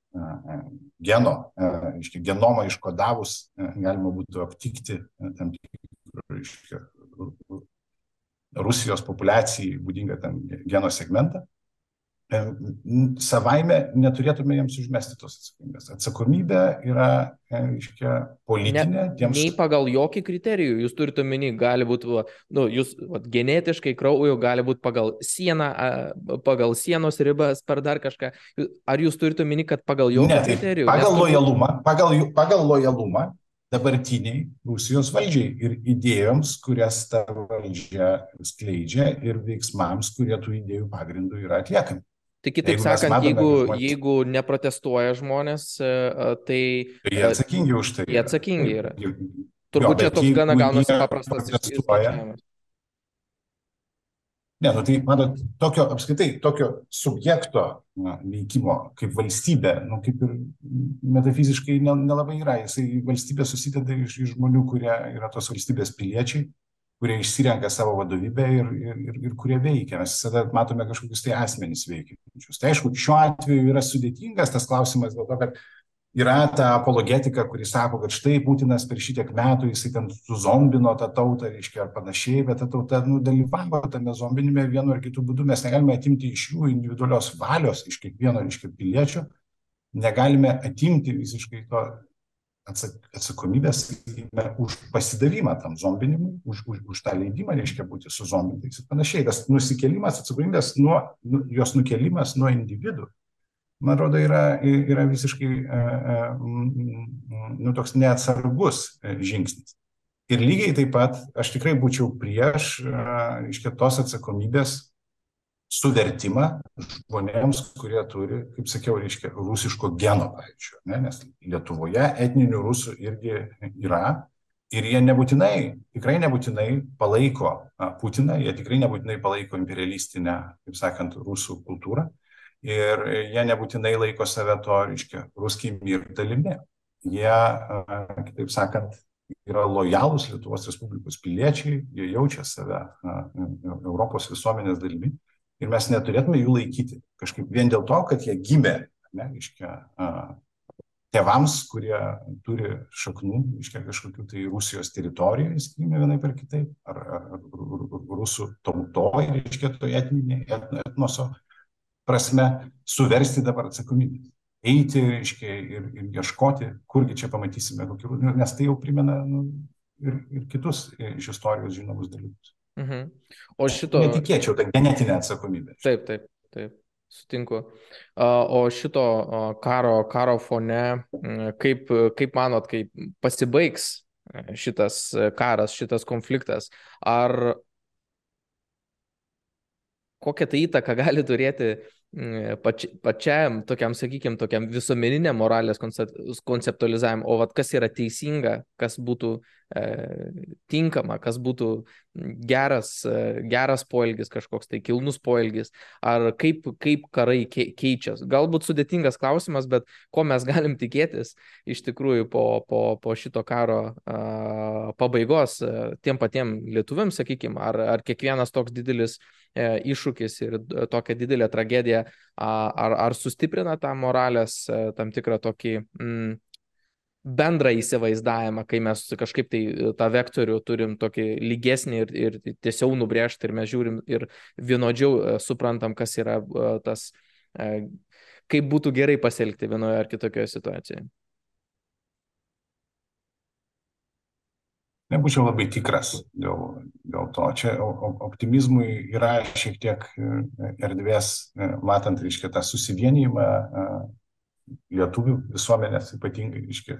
geno, reiškia, genomą iškodavus, galima būtų aptikti tam reiškia, Rusijos populiacijai būdingą tam geno segmentą savaime neturėtume jiems užmesti tos atsakomybės. Atsakomybė yra, reiškia, politinė. Ne. Nei pagal jokį kriterijų, jūs turite omeny, gali būti, nu, jūs vat, genetiškai kraujo gali būti pagal sieną, pagal sienos ribas, per dar kažką. Ar jūs turite omeny, kad pagal jokį ne, tai kriterijų? Pagal lojalumą, pagal, pagal lojalumą dabartiniai Rusijos valdžiai ir idėjoms, kurias ta valdžia skleidžia ir veiksmams, kurie tų idėjų pagrindų yra atliekami. Tai kitaip jeigu sakant, matome, jeigu, žmonės... jeigu neprotestuoja žmonės, e, tai... tai jie atsakingi už tai. Jie atsakingi yra. Turbūt jo, čia toks gana gaunasi paprastas išskaičiavimas. Ne, nu tai, matot, tokio apskritai, tokio subjekto na, veikimo kaip valstybė, nu, kaip ir metafiziškai nelabai yra. Jisai valstybė susideda iš, iš žmonių, kurie yra tos valstybės piliečiai, kurie išsirenka savo vadovybę ir, ir, ir, ir kurie veikia. Mes visada matome kažkokius tai asmenys veikiančius. Tai aišku, šiuo atveju yra sudėtingas tas klausimas dėl to, kad yra ta apologetika, kuri sako, kad štai Putinas per šitiek metų jisai ten suzombino tą tautą, reiškia, ar panašiai, bet ta tauta nu, dalyvavo tame zombinime vienu ar kitu būdu. Mes negalime atimti iš jų individualios valios, iš kiekvieno, reiškia, piliečio, negalime atimti visiškai to atsakomybės už pasidavimą tam zombinimui, už, už, už tą leidimą, reiškia, būti suzombintais ir panašiai. Tas nusikėlimas, atsakomybės nuo, nu, jos nukėlimas nuo individų man atrodo, yra, yra visiškai e, e, nu, toks neatsargus e, žingsnis. Ir lygiai taip pat aš tikrai būčiau prieš iškia tos atsakomybės suvertimą žmonėms, kurie turi, kaip sakiau, reiškia, rusiško geno, pavyzdžiui, ne? nes Lietuvoje etninių rusų irgi yra ir jie nebūtinai, tikrai nebūtinai palaiko Putiną, jie tikrai nebūtinai palaiko imperialistinę, kaip sakant, rusų kultūrą ir jie nebūtinai laiko save to, reiškia, ruskiai mir dalimi. Jie, kitaip sakant, yra lojalūs Lietuvos Respublikos piliečiai, jie jaučia save Europos visuomenės dalimi ir mes neturėtume jų laikyti kažkaip vien dėl to, kad jie gimė, ne, reiškia, tėvams, kurie turi šaknų, reiškia, kažkokių tai Rusijos teritorijoje, sakykime, vienai per kitaip, ar, ar, rusų tautoje, reiškia, to etninė, etnoso prasme suversti dabar atsakomybę. Eiti, reiškia, ir, ir ieškoti, kurgi čia pamatysime, kokių, nu, nes tai jau primena nu, ir, ir kitus iš istorijos žinomus dalykus. Mhm. O šito. Netikėčiau, tai genetinė atsakomybė. Taip, taip, taip. Sutinku. O šito karo, karo fone, kaip, kaip manot, kaip pasibaigs šitas karas, šitas konfliktas, ar kokią tai įtaką gali turėti Mm, pač, pačiam tokiam, sakykime, tokiam visuomeniniam moralės konceptualizavimui, o vat, kas yra teisinga, kas būtų e, tinkama, kas būtų geras, geras poelgis, kažkoks tai kilnus poelgis, ar kaip, kaip karai keičia. Galbūt sudėtingas klausimas, bet ko mes galim tikėtis iš tikrųjų po, po, po šito karo a, pabaigos e, tiem patiem lietuviams, sakykime, ar, ar kiekvienas toks didelis E, iššūkis ir tokia didelė tragedija, ar, ar sustiprina tą moralės e, tam tikrą tokį mm, bendrą įsivaizdavimą, kai mes kažkaip tai tą vektorių turim tokį lygesnį ir, ir tiesiau nubrėžti ir mes žiūrim ir vienodžiau suprantam, kas yra tas, kaip būtų gerai pasielgti vienoje ar kitokioje situacijoje. nebūčiau labai tikras dėl, dėl to. Čia optimizmui yra šiek tiek e, erdvės, e, matant, reiškia, tą susivienijimą e, lietuvių visuomenės, ypatingai, reiškia,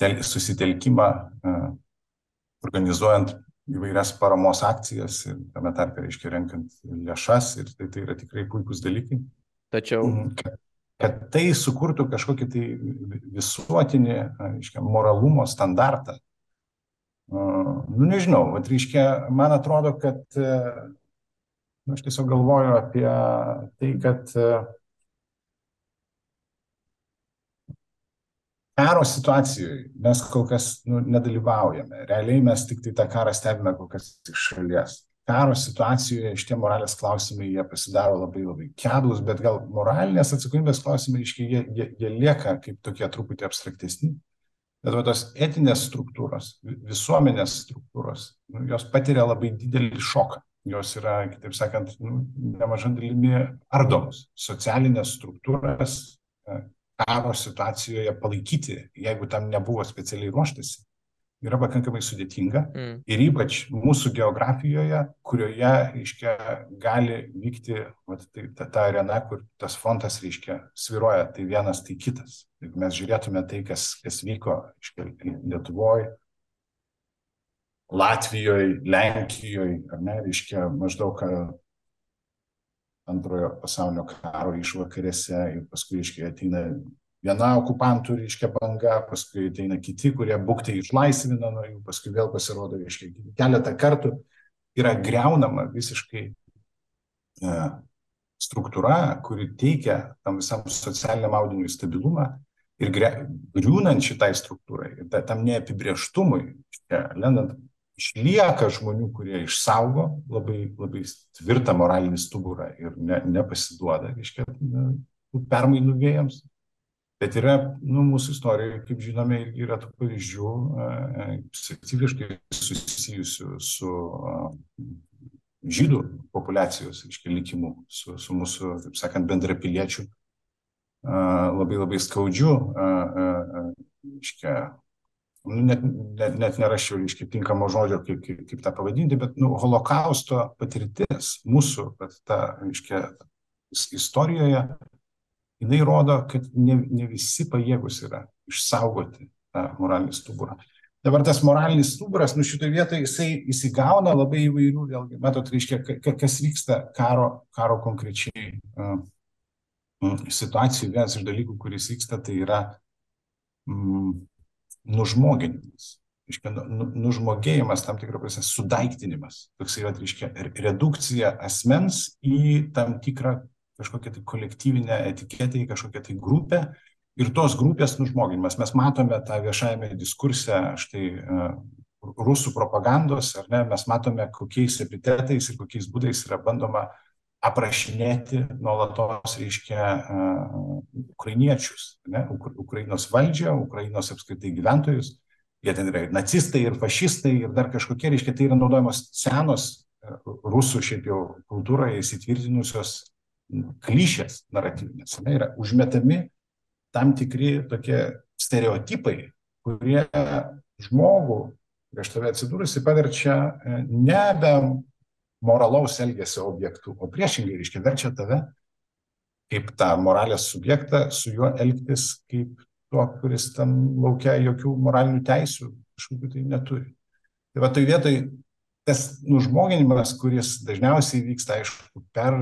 tel, susitelkimą, organizuojant įvairias paramos akcijas ir tame tarpe, reiškia, renkant lėšas ir tai, tai yra tikrai puikūs dalykai. Tačiau. Mhm. Kad, kad tai sukurtų kažkokį tai visuotinį, reiškia, moralumo standartą, Nu, nežinau, vat, reiškia, man atrodo, kad nu, aš tiesiog galvoju apie tai, kad karo situacijoje mes kol kas nu, nedalyvaujame. Realiai mes tik tai tą karą stebime kol kas iš šalies. Karo situacijoje šitie moralės klausimai jie pasidaro labai labai kedus, bet gal moralinės atsakomybės klausimai, iškiai, jie, jie, jie lieka kaip tokie truputį abstraktesni. Bet va, tos etinės struktūros, visuomenės struktūros, nu, jos patiria labai didelį šoką. Jos yra, kitaip sakant, nu, nemažai dalimi ardomos. Socialinės struktūras karo situacijoje palaikyti, jeigu tam nebuvo specialiai ruoštasi, yra pakankamai sudėtinga mm. ir ypač mūsų geografijoje, kurioje, reiškia, gali vykti vat, tai, ta, ta arena, kur tas frontas, reiškia, sviruoja tai vienas, tai kitas. Jeigu mes žiūrėtume tai, kas, kas vyko, reiškia, Lietuvoje, Latvijoje, Lenkijoje, ar ne, reiškia, maždaug antrojo pasaulinio karo išvakarėse ir paskui, reiškia, ateina viena okupantų, reiškia, banga, paskui ateina kiti, kurie buktai išlaisvina nuo jų, paskui vėl pasirodo, reiškia, keletą kartų yra greunama visiškai e, struktūra, kuri teikia tam visam socialiniam audiniui stabilumą ir griūnant šitai struktūrai, tam neapibrieštumui, lendant, išlieka žmonių, kurie išsaugo labai, labai tvirtą moralinį stuburą ir ne, nepasiduoda, reiškia, permainų vėjams. Bet yra, nu, mūsų istorijoje, kaip žinome, yra tų pavyzdžių specifiškai susijusių su žydų populacijos, reiškia, likimu, su, su mūsų, taip sakant, bendrapiliečių labai labai skaudžių, reiškia, nu, net, net, net nerašiau, reiškia, tinkamo žodžio, kaip, kaip, kaip tą pavadinti, bet, nu, holokausto patirtis mūsų, bet ta, reiškia, istorijoje jinai rodo, kad ne, ne visi pajėgus yra išsaugoti tą moralinį stuburą. Dabar tas moralinis stuburas, nu šitoje vietoje jisai įsigauna labai įvairių, vėlgi, matot, reiškia, kas vyksta karo, karo konkrečiai uh, situacijų. Vienas iš dalykų, kuris vyksta, tai yra mm, nužmoginimas. Reiškia, nu, nu nužmogėjimas, tam tikrą prasme, sudaiktinimas. Toks yra, reiškia, redukcija asmens į tam tikrą kažkokią tai kolektyvinę etiketę, į kažkokią tai grupę ir tos grupės nužmoginimas. Mes matome tą viešajame diskurse, štai uh, rusų propagandos, ar ne, mes matome, kokiais epitetais ir kokiais būdais yra bandoma aprašinėti nuolatos, reiškia, uh, ukrainiečius, ne, Ukrainos valdžią, Ukrainos apskritai gyventojus. Jie ten yra ir nacistai, ir fašistai, ir dar kažkokie, reiškia, tai yra naudojamos senos rusų šiaip jau kultūroje įsitvirtinusios klišės naratyvinės, ne, yra užmetami tam tikri tokie stereotipai, kurie žmogų prieš tave atsidūrusi paverčia e, nebe moralaus elgesio objektų, o priešingai, reiškia, verčia tave kaip tą moralės subjektą, su juo elgtis kaip tuo, kuris tam laukia jokių moralinių teisių, kažkokių tai neturi. Tai va tai vietoj tas nužmoginimas, kuris dažniausiai vyksta, aišku, per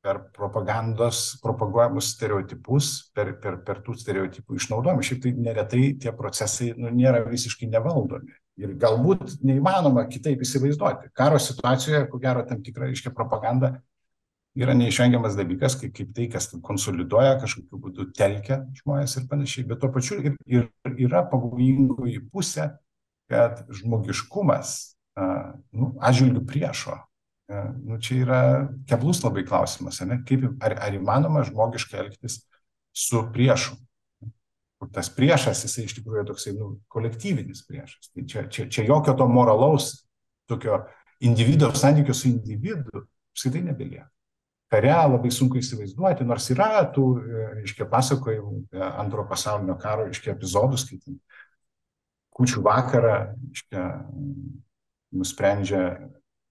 per propagandos propaguojamus stereotipus, per, per, per tų stereotipų išnaudojimą. Šiaip tai neretai tie procesai nu, nėra visiškai nevaldomi. Ir galbūt neįmanoma kitaip įsivaizduoti. Karo situacijoje, ko gero, tam tikra, reiškia, propaganda yra neišvengiamas dalykas, kaip, kaip tai, kas konsoliduoja, kažkokiu būdu telkia žmonės ir panašiai. Bet tuo pačiu ir, ir yra pavojingoji pusė, kad žmogiškumas nu, atžvilgių priešo Nu, čia yra keblus labai klausimas, ne? Kaip, ar, ar įmanoma žmogiškai elgtis su priešu. Kur tas priešas, jisai iš tikrųjų toksai nu, kolektyvinis priešas. Tai čia, čia, čia jokio to moralaus, tokio individuo santykių su individu apskritai nebelieka. Kare labai sunku įsivaizduoti, nors yra tų, reiškia, pasakojimų antro pasaulinio karo, reiškia, epizodų skaitant. Kučių vakarą, reiškia, nusprendžia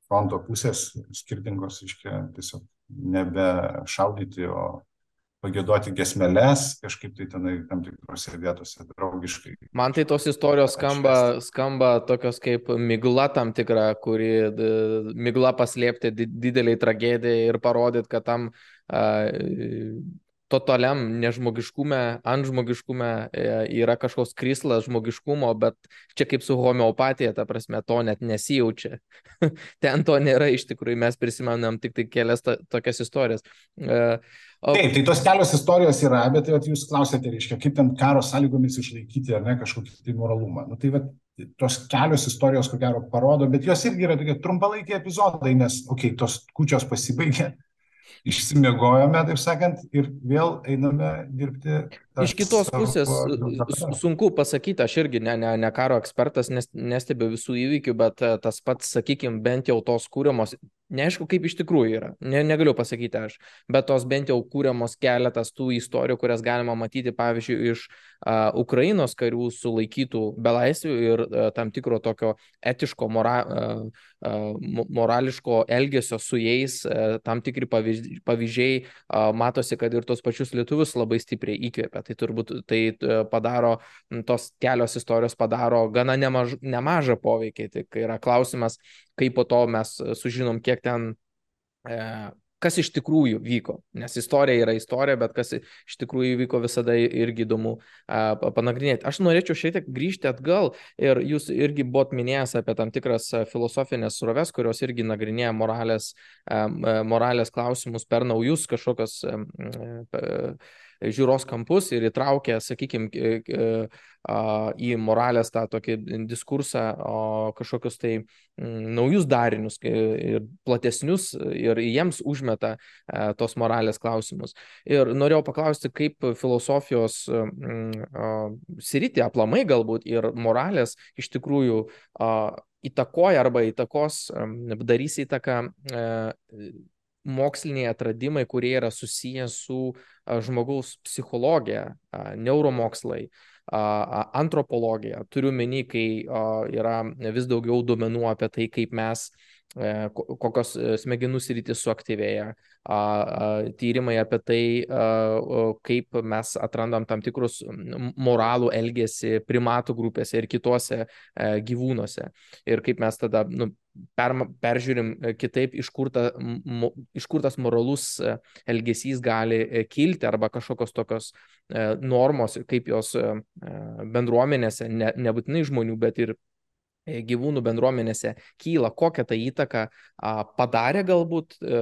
fronto pusės skirtingos, iškia, tiesiog nebe šaudyti, o pagėdoti gesmeles, kažkaip tai tenai tam tikrose vietose draugiškai. Man tai tos istorijos skamba, skamba tokios kaip migla tam tikra, kuri migla paslėpti dideliai tragedijai ir parodyti, kad tam uh, totaliam nežmogiškume, antžmogiškume e, yra kažkoks krislas žmogiškumo, bet čia kaip su homeopatija, ta prasme, to net nesijaučia. <laughs> Ten to nėra iš tikrųjų, mes prisimenam tik tai kelias to, tokias istorijas. O... Taip, tai tos kelios istorijos yra, bet tai, vat, jūs klausėte, reiškia, kaip ten karo sąlygomis išlaikyti ar ne kažkokį tai moralumą. Nu, tai vat, tos kelios istorijos, ko gero, parodo, bet jos irgi yra tokie trumpalaikiai epizodai, nes, okei, okay, tos kučios pasibaigė, <laughs> išsimiegojome, taip sakant, ir vėl einame dirbti. Iš kitos pusės sunku pasakyti, aš irgi ne, ne, ne karo ekspertas, nes, nestebiu visų įvykių, bet tas pats, sakykime, bent jau tos kūriamos, neaišku, kaip iš tikrųjų yra, ne, negaliu pasakyti aš, bet tos bent jau kūriamos keletas tų istorijų, kurias galima matyti, pavyzdžiui, iš uh, Ukrainos karių sulaikytų belaisvių ir uh, tam tikro tokio etiško, mora, uh, uh, morališko elgesio su jais, uh, tam tikri pavyzdžiai, uh, matosi, kad ir tos pačius lietuvius labai stipriai įkvėpia. Tai turbūt tai uh, padaro, tos kelios istorijos padaro gana nemaž, nemažą poveikį. Tik yra klausimas, kaip po to mes sužinom, kiek ten uh, kas iš tikrųjų vyko. Nes istorija yra istorija, bet kas iš tikrųjų vyko visada irgi įdomu panagrinėti. Aš norėčiau šiek tiek grįžti atgal ir jūs irgi buvot minėjęs apie tam tikras filosofinės suroves, kurios irgi nagrinėja moralės, moralės klausimus per naujus kažkokios žiūros kampus ir įtraukia, sakykime, į moralės tą tokį diskursą kažkokius tai naujus darinius ir platesnius ir jiems užmeta tos moralės klausimus. Ir norėjau paklausti, kaip filosofijos sritį aplamai galbūt ir moralės iš tikrųjų įtakoja arba įtakos, darys įtaką moksliniai atradimai, kurie yra susiję su žmogaus psichologija, neuromokslai, antropologija. Turiu meni, kai yra vis daugiau duomenų apie tai, kaip mes kokios e, smegenų sritis suaktyvėja, tyrimai apie tai, kaip mes atrandam tam tikrus moralų elgesį primatų grupėse ir kitose e, gyvūnuose. Ir kaip mes tada nu, per, peržiūrim kitaip, iš kur, ta, iš kur tas moralus elgesys gali kilti arba kažkokios tokios normos, kaip jos bendruomenėse, ne, nebūtinai žmonių, bet ir E, gyvūnų bendruomenėse kyla, kokią tą įtaką padarė galbūt e,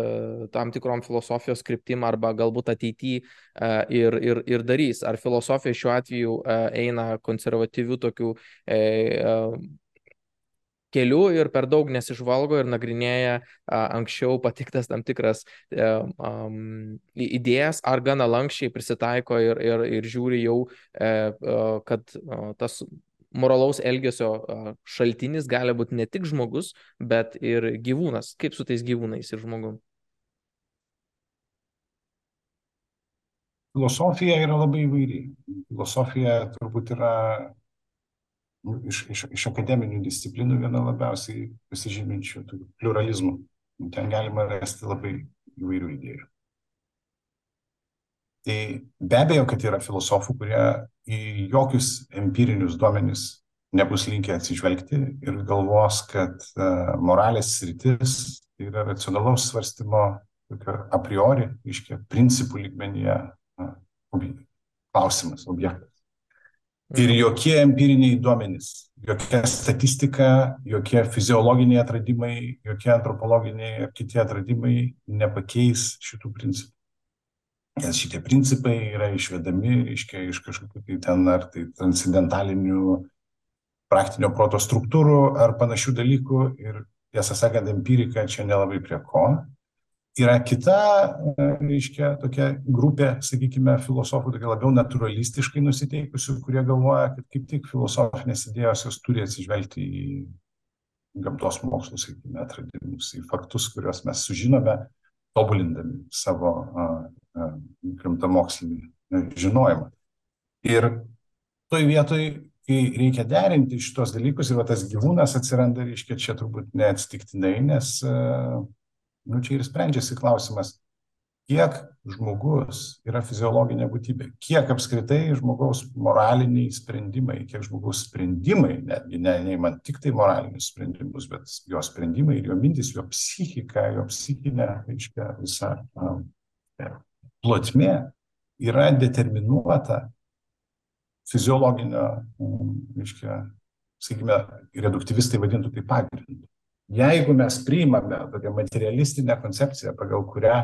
tam tikrom filosofijos kryptim arba galbūt ateityje ir, ir, ir darys. Ar filosofija šiuo atveju e, eina konservatyvių tokių keliu ir per daug nesižvalgo ir nagrinėja a, anksčiau patiktas tam tikras e, um, idėjas, ar gana lankščiai prisitaiko ir, ir, ir žiūri jau, e, kad e, tas moralaus elgesio šaltinis gali būti ne tik žmogus, bet ir gyvūnas. Kaip su tais gyvūnais ir žmogum? Filosofija yra labai įvairi. Filosofija turbūt yra nu, iš, iš, iš akademinių disciplinų viena labiausiai pasižyminčių pluralizmų. Ten galima rasti labai įvairių idėjų. Tai be abejo, kad yra filosofų, kurie į jokius empirinius duomenis nebus linkę atsižvelgti ir galvos, kad uh, moralės sritis tai yra racionalaus svarstymo tokio a priori, iškia, principų lygmenyje uh, klausimas, objektas. Ir mhm. jokie empiriniai duomenys, jokia statistika, jokie fiziologiniai atradimai, jokie antropologiniai ir kiti atradimai nepakeis šitų principų nes šitie principai yra išvedami, reiškia, iš kažkokių tai ten ar tai transcendentalinių praktinio proto struktūrų ar panašių dalykų ir tiesą sakant, empirika čia nelabai prie ko. Yra kita, reiškia, tokia grupė, sakykime, filosofų, tokia labiau naturalistiškai nusiteikusių, kurie galvoja, kad kaip tik filosofinės idėjos jos turi atsižvelgti į gamtos mokslus, sakykime, atradimus, į faktus, kuriuos mes sužinome, tobulindami savo rimtą mokslinį e, žinojimą. Ir toj vietoj, kai reikia derinti šitos dalykus ir va, tas gyvūnas atsiranda, reiškia, čia turbūt neatsitiktinai, nes e, nu, čia ir sprendžiasi klausimas, kiek žmogus yra fiziologinė būtybė, kiek apskritai žmogaus moraliniai sprendimai, kiek žmogaus sprendimai, netgi ne, neįmant tik tai moralinius sprendimus, bet jo sprendimai ir jo mintis, jo psichika, jo psichinė, aiškia, visa um, plotmė yra determinuota fiziologinio, um, reiškia, sakykime, reduktyvistai vadintų tai pagrindu. Jeigu mes priimame tokią materialistinę koncepciją, pagal kurią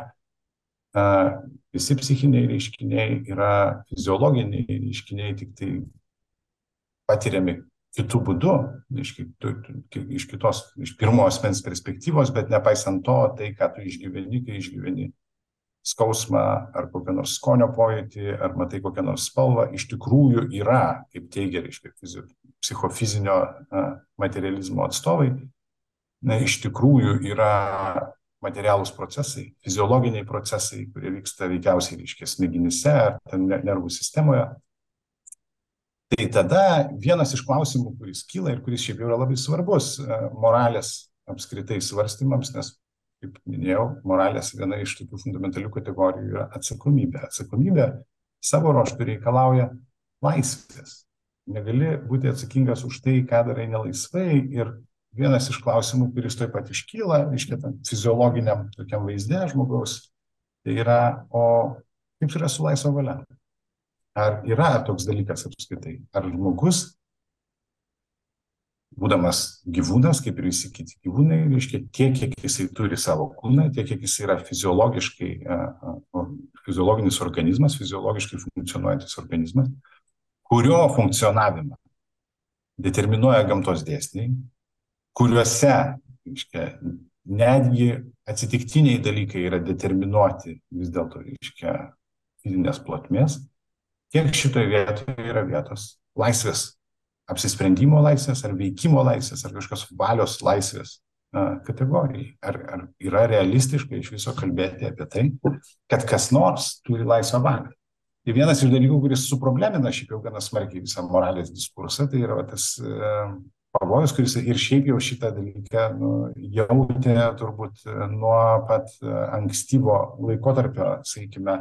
visi psichiniai reiškiniai yra fiziologiniai reiškiniai, tik tai patiriami kitų būdų, iš, iš kitos, iš pirmo asmens perspektyvos, bet nepaisant to, tai, ką tu išgyveni, kai išgyveni skausmą ar kokią nors skonio pojūtį, ar matai kokią nors spalvą, iš tikrųjų yra, kaip teigia, reiškia, psichofizinio na, materializmo atstovai, na, iš tikrųjų yra materialūs procesai, fiziologiniai procesai, kurie vyksta veikiausiai, reiškia, smegenyse ar nervų sistemoje. Tai tada vienas iš klausimų, kuris kyla ir kuris šiaip jau yra labai svarbus moralės apskritai svarstymams, nes, kaip minėjau, moralės viena iš tokių fundamentalių kategorijų yra atsakomybė. Atsakomybė savo ruoštų reikalauja laisvės. Negali būti atsakingas už tai, ką darai nelaisvai ir vienas iš klausimų, kuris taip pat iškyla, tam fiziologiniam tokiam vaizdė žmogaus, tai yra, o kaip yra su laisva valia? Ar yra toks dalykas apskritai? Ar žmogus būdamas gyvūnas, kaip ir visi kiti gyvūnai, reiškia, tiek, kiek jisai turi savo kūną, tiek, kiek jis yra fiziologiškai, fiziologinis organizmas, fiziologiškai funkcionuojantis organizmas, kurio funkcionavimą determinuoja gamtos dėsniai, kuriuose, reiškia, netgi atsitiktiniai dalykai yra determinuoti vis dėlto, reiškia, fizinės plotmės, kiek šitoje vietoje yra vietos laisvės apsisprendimo laisvės ar veikimo laisvės ar kažkokios valios laisvės kategorijai. Ar, ar yra realistiška iš viso kalbėti apie tai, kad kas nors turi laisvą valią. Tai vienas iš dalykų, kuris suproblemina šiaip jau gana smarkiai visą moralės diskursą, tai yra tas e, pavojus, kuris ir šiaip jau šitą dalyką nu, jautė turbūt nuo pat ankstyvo laikotarpio, sakykime,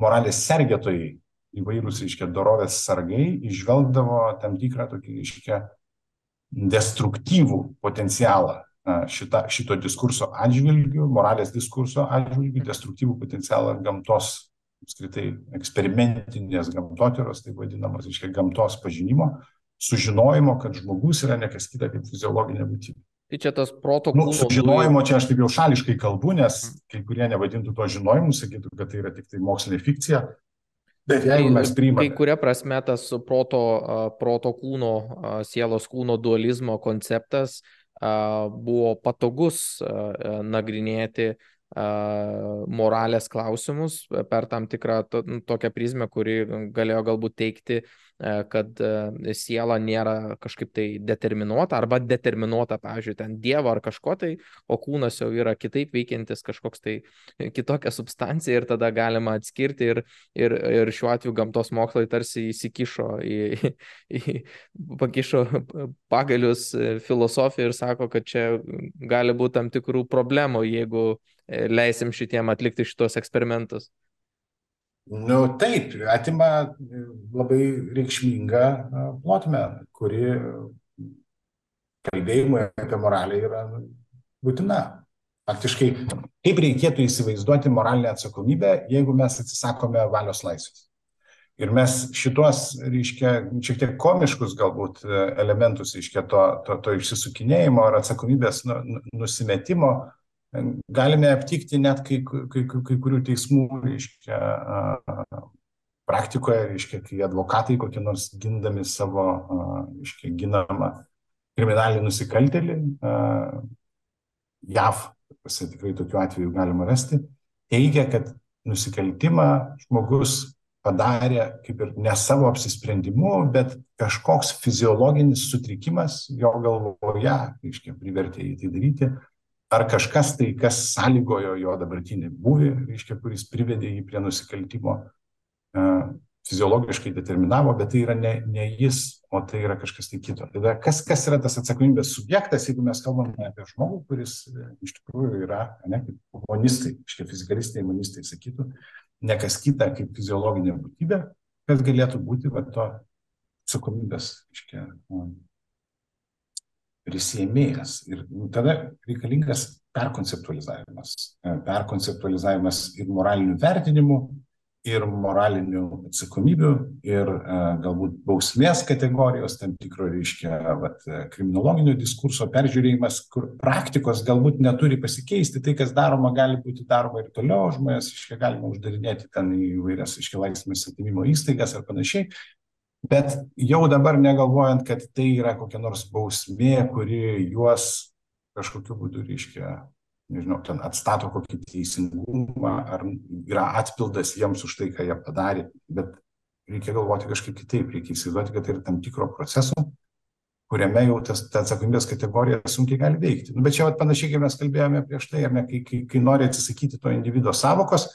moralės sergėtojai įvairūs, reiškia, dorovės sargai išvelgdavo tam tikrą tokį, reiškia, destruktyvų potencialą šita, šito diskurso atžvilgių, moralės diskurso atžvilgių, destruktyvų potencialą gamtos, apskritai, eksperimentinės gamtotyros, tai vadinamos, reiškia, gamtos pažinimo, sužinojimo, kad žmogus yra nekas kita kaip fiziologinė būtybė. Tai čia tas proto nu, sužinojimo, čia aš taip jau šališkai kalbu, nes kai kurie nevadintų to žinojimu, sakytų, kad tai yra tik tai mokslinė fikcija, Priimame. Kai kuria prasme tas proto, proto kūno, sielos kūno dualizmo konceptas buvo patogus nagrinėti moralės klausimus per tam tikrą to, tokią prizmę, kuri galėjo galbūt teikti E, kad e, siela nėra kažkaip tai determinuota arba determinuota, pavyzdžiui, ten Dievo ar kažko tai, o kūnas jau yra kitaip veikiantis kažkoks tai kitokia substancija ir tada galima atskirti ir, ir, ir šiuo atveju gamtos mokslai tarsi įsikišo į, <laughs> į pakišo pagalius filosofiją ir sako, kad čia gali būti tam tikrų problemų, jeigu e, leisim šitiem atlikti šitos eksperimentus. Nu taip, atima labai reikšmingą plotmę, kuri kalbėjimui apie moralę yra būtina. Faktiškai, kaip reikėtų įsivaizduoti moralinę atsakomybę, jeigu mes atsisakome valios laisvės. Ir mes šitos, reiškia, šiek tiek komiškus galbūt elementus, reiškia, to, to, to išsisukinėjimo ar atsakomybės nu, nu nusimetimo galime aptikti net kai, kai, kai kurių teismų, reiškia, praktikoje, reiškia, kai advokatai kokie nors gindami savo, reiškia, ginamą kriminalinį nusikaltelį, JAV, pasi tikrai tokiu atveju galima rasti, teigia, kad nusikaltimą žmogus padarė kaip ir ne savo apsisprendimu, bet kažkoks fiziologinis sutrikimas jo galvoje, reiškia, privertė jį tai daryti, ar kažkas tai, kas sąlygojo jo dabartinį būvį, reiškia, kuris privedė jį prie nusikaltimo, e, fiziologiškai determinavo, bet tai yra ne, ne jis, o tai yra kažkas tai kito. Tada kas, kas yra tas atsakomybės subjektas, jeigu mes kalbame apie žmogų, kuris e, iš tikrųjų yra, ne kaip humanistai, iškia fizikalistai, humanistai sakytų, ne kas kita kaip fiziologinė būtybė, kas galėtų būti va, to atsakomybės, iškia, prisėmėjas. Ir tada reikalingas perkonceptualizavimas. E, perkonceptualizavimas ir moralinių vertinimų, ir moralinių atsakomybių, ir e, galbūt bausmės kategorijos, tam tikro, reiškia, vat, kriminologinio diskurso peržiūrėjimas, kur praktikos galbūt neturi pasikeisti, tai, kas daroma, gali būti daroma ir toliau, žmonės, iškia, galima uždarinėti ten įvairias, iškia, laisvės atimimo įstaigas ar panašiai, bet jau dabar negalvojant, kad tai yra kokia nors bausmė, kuri juos kažkokiu būdu, reiškia, nežinau, ten atstato kokį teisingumą, ar yra atpildas jiems už tai, ką jie padarė, bet reikia galvoti kažkaip kitaip, reikia įsivaizduoti, kad tai yra tam tikro proceso, kuriame jau tas, ta atsakomybės kategorija sunkiai gali veikti. Nu, bet čia vat, panašiai, kaip mes kalbėjome prieš tai, ne, kai, kai, kai nori atsisakyti to individuo savokos,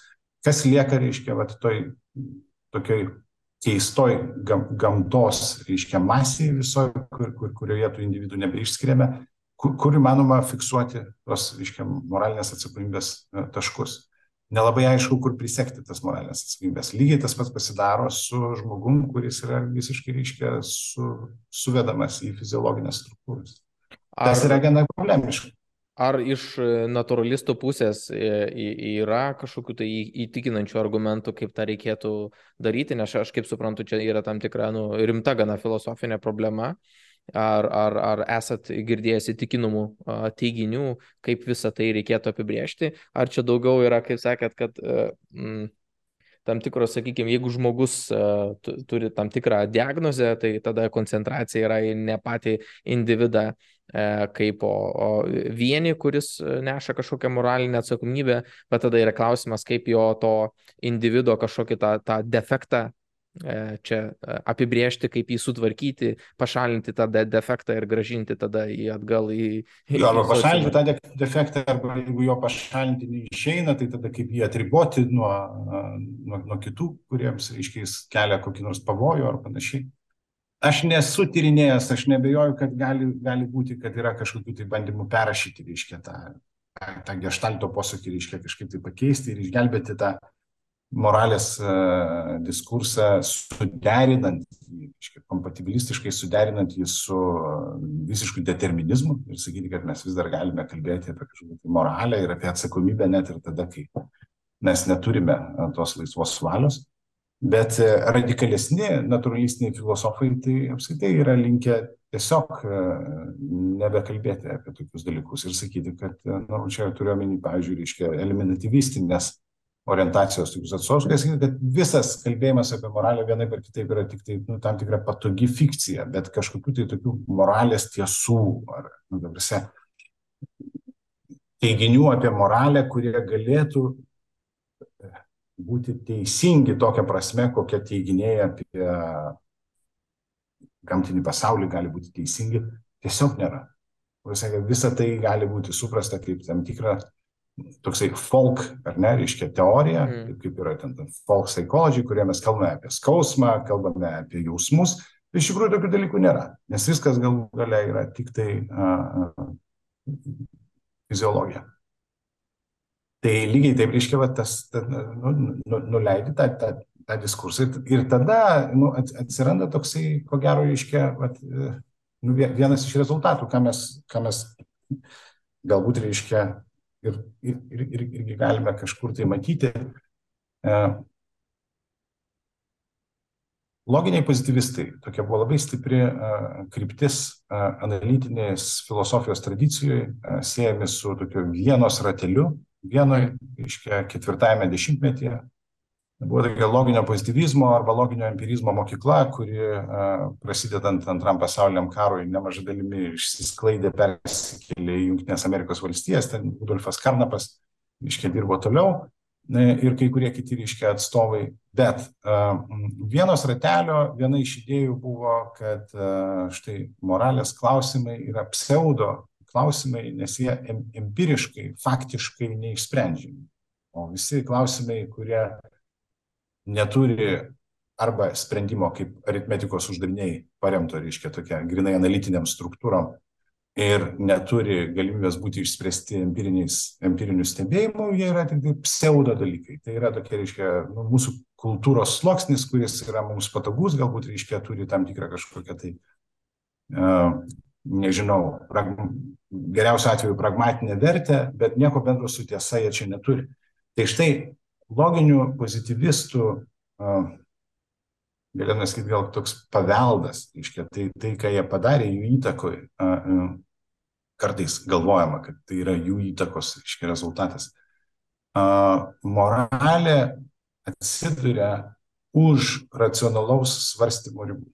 kas lieka, reiškia, vat, toj tokioj keistoj gam, gamtos, reiškia, masėje visoje, kur, kur, kurioje tų individų nebeišskiriame, kur, kur įmanoma fiksuoti tos, reiškia, moralinės atsakomybės e, taškus. Nelabai aišku, kur prisekti tas moralinės atsakomybės. Lygiai tas pats pasidaro su žmogum, kuris yra visiškai, reiškia, su, suvedamas į fiziologinės struktūras. Ar, Tas yra gana problemiška. Ar iš e, naturalistų pusės e, yra kažkokių tai įtikinančių argumentų, kaip tą reikėtų daryti, nes aš kaip suprantu, čia yra tam tikra nu, rimta gana filosofinė problema. Ar, ar, ar esat girdėjęs įtikinamų teiginių, kaip visą tai reikėtų apibriežti, ar čia daugiau yra, kaip sakėt, kad mm, tam tikros, sakykime, jeigu žmogus uh, turi tam tikrą diagnozę, tai tada koncentracija yra į ne patį individą uh, kaip o, o vieni, kuris neša kažkokią moralinę atsakomybę, bet tada yra klausimas, kaip jo to individo kažkokį tą, tą defektą E, čia e, apibriežti, kaip jį sutvarkyti, pašalinti tą de defektą ir gražinti tada jį atgal į... Jo, arba pašalinti tą de defektą, arba jeigu jo pašalinti neišeina, tai tada kaip jį atriboti nuo, nuo, nuo kitų, kuriems, aiškiai, kelia kokį nors pavojų ar panašiai. Aš nesu tyrinėjęs, aš nebejoju, kad gali, gali būti, kad yra kažkokių tai bandymų perrašyti, reiškia, tą, tą gestalto posakį, reiškia, kažkaip tai pakeisti ir išgelbėti tą moralės e, diskursą suderinant, kompatibilistiškai suderinant jį su visišku determinizmu ir sakyti, kad mes vis dar galime kalbėti apie kažkokią moralę ir apie atsakomybę net ir tada, kai mes neturime e, tos laisvos valios. Bet e, radikalesni naturalistiniai filosofai tai apskaitai yra linkę tiesiog nebekalbėti apie tokius dalykus ir sakyti, kad, na, nu, čia turiu omeny, pavyzdžiui, reiškia eliminativistinės orientacijos tokius atstovus, kad visas kalbėjimas apie moralę vienai per kitaip yra tik tai nu, tam tikra patogi fikcija, bet kažkokių tai tokių moralės tiesų ar, nu, dabarse, teiginių apie moralę, kurie galėtų būti teisingi tokia prasme, kokie teiginiai apie gamtinį pasaulį gali būti teisingi, tiesiog nėra. Visa tai gali būti suprasta kaip tam tikra toksai folk, ar ne, reiškia teorija, mm. kaip, yra ten folk psychology, kurie mes kalbame apie skausmą, kalbame apie jausmus. Tai iš tikrųjų tokių dalykų nėra, nes viskas galų galia yra tik tai a, a, fiziologija. Tai lygiai taip reiškia, va, tas, ta, nu, nu, nuleidi tą, tą, tą diskursą ir tada nu, atsiranda toksai, ko gero, reiškia, va, nu, vienas iš rezultatų, ką mes, ką mes galbūt reiškia ir, ir, ir, ir, irgi galime kažkur tai matyti. E, loginiai pozitivistai, tokia buvo labai stipri e, kryptis e, analitinės filosofijos tradicijoje, siejami su tokiu vienos rateliu, vienoje, iškia, ketvirtajame dešimtmetyje, buvo tokia loginio pozitivizmo arba loginio empirizmo mokykla, kuri prasidedant antram pasauliniam karui nemažai dalimi išsisklaidė, persikėlė į Junktinės Amerikos valstijas, ten Rudolfas Karnapas, iškia, dirbo toliau ir kai kurie kiti, reiškia, atstovai. Bet vienos ratelio viena iš idėjų buvo, kad štai moralės klausimai yra pseudo klausimai, nes jie empiriškai, faktiškai neišsprendžiami. O visi klausimai, kurie neturi arba sprendimo kaip aritmetikos uždaviniai paremto, reiškia, tokia grinai analitiniam struktūrom ir neturi galimybės būti išspręsti empirinių stebėjimų, jie yra tik tai pseudo dalykai. Tai yra tokia, reiškia, nu, mūsų kultūros sluoksnis, kuris yra mums patogus, galbūt, reiškia, turi tam tikrą kažkokią tai, uh, nežinau, prag... geriausiu atveju pragmatinę vertę, bet nieko bendro su tiesa jie čia neturi. Tai štai loginių pozityvistų, galime sakyti, gal toks paveldas, iškia, tai, tai, ką jie padarė jų įtakoj, kartais galvojama, kad tai yra jų įtakos, iškia, rezultatas. Moralė atsiduria už racionalaus svarstymo ribų.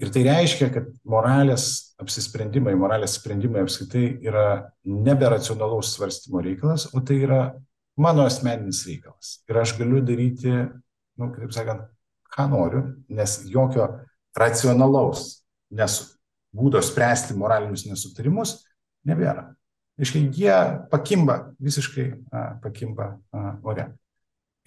Ir tai reiškia, kad moralės apsisprendimai, moralės sprendimai apskritai yra nebe racionalaus svarstymo reikalas, o tai yra mano asmeninis reikalas. Ir aš galiu daryti, nu, kaip sakant, ką noriu, nes jokio racionalaus nesu, būdo spręsti moralinius nesutarimus nebėra. Iškai jie pakimba, visiškai a, pakimba a, ore.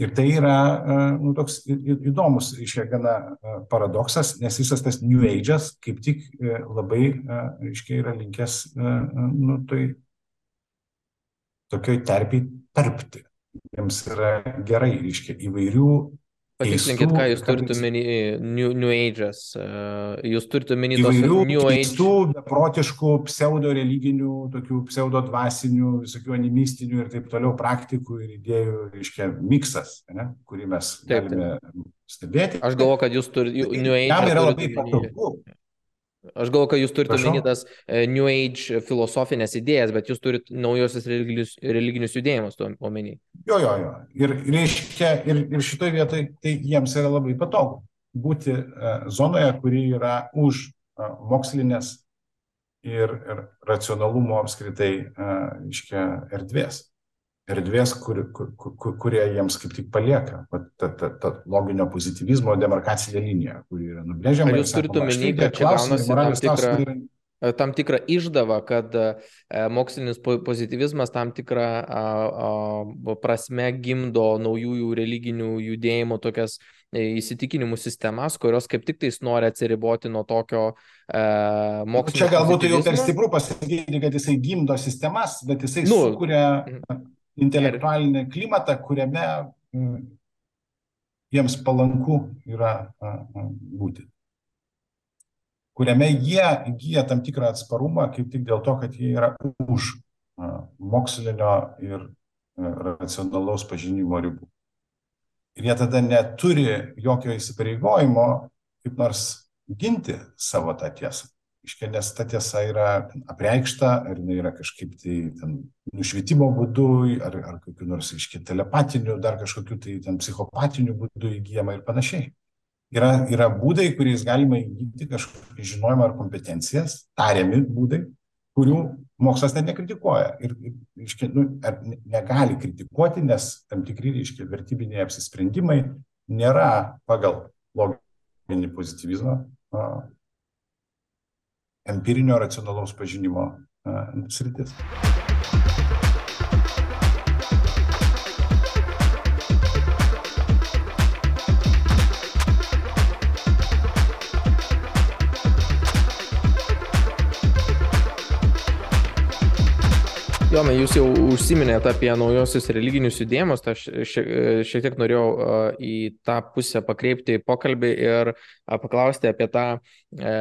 Ir tai yra a, nu, toks įdomus, reiškia, gana a, paradoksas, nes visas tas New Age'as kaip tik a, e, labai, a, reiškia, yra linkęs, a, nu, tai tokioj terpiai tarpti. Jiems yra gerai, reiškia, įvairių Patikslinkit, ką jūs turite omeny New, new Age'as. Jūs turite omeny tos New Age. Keistų, beprotiškų, pseudo religinių, tokių pseudo dvasinių, visokių animistinių ir taip toliau praktikų ir idėjų, reiškia, miksas, ne, kurį mes taip, galime taip. stebėti. Aš galvoju, kad jūs turite New Age. Jam yra labai patogu. Aš galvoju, kad jūs turite omeny tas uh, New Age filosofinės idėjas, bet jūs turite naujosios religinius, religinius judėjimus tuo omeny. Jo, jo, jo. Ir, reiškia, ir, ir šitoje vietoje tai jiems yra labai patogu būti uh, zonoje, kuri yra už uh, mokslinės ir, ir racionalumo apskritai, uh, iškia, erdvės erdvės, kur, kur, kur, kurie jiems kaip tik palieka, ta, ta, ta loginio pozitivizmo demarkacinė linija, kuri yra nubrėžiama. Ar jūs turite omeny, kad čia gaunasi tam tikrą, e, tam tikrą išdavą, kad e, mokslinis pozitivizmas tam tikrą a, a, prasme gimdo naujųjų religinių judėjimų tokias e, įsitikinimų sistemas, kurios kaip tik tais nori atsiriboti nuo tokio e, mokslo. Čia galbūt jau per stipru pasakyti, kad jisai gimdo sistemas, bet jisai nu, sukuria intelektualinį klimatą, kuriame jiems palanku yra būti. Kuriame jie įgyja tam tikrą atsparumą, kaip tik dėl to, kad jie yra už mokslinio ir racionalaus pažinimo ribų. Ir jie tada neturi jokio įsipareigojimo kaip nors ginti savo tą tiesą. Iškia, nes ta tiesa yra apreikšta, ar jinai yra kažkaip tai ten nušvietimo būdu, ar, ar kokiu nors, iškia, telepatiniu, dar kažkokiu tai ten psichopatiniu būdu įgyjama ir panašiai. Yra, yra būdai, kuriais galima įgyti kažkokį žinojimą ar kompetencijas, tariami būdai, kurių mokslas net nekritikuoja. Ir, iškia, nu, negali kritikuoti, nes tam tikri, iškia, vertybiniai apsisprendimai nėra pagal loginį pozityvizmą empirinio racionalaus pažinimo sritis. Jūs jau užsiminėte apie naujosius religinius judėjimus, tai aš šiek tiek norėjau į tą pusę pakreipti pokalbį ir paklausti apie tą e,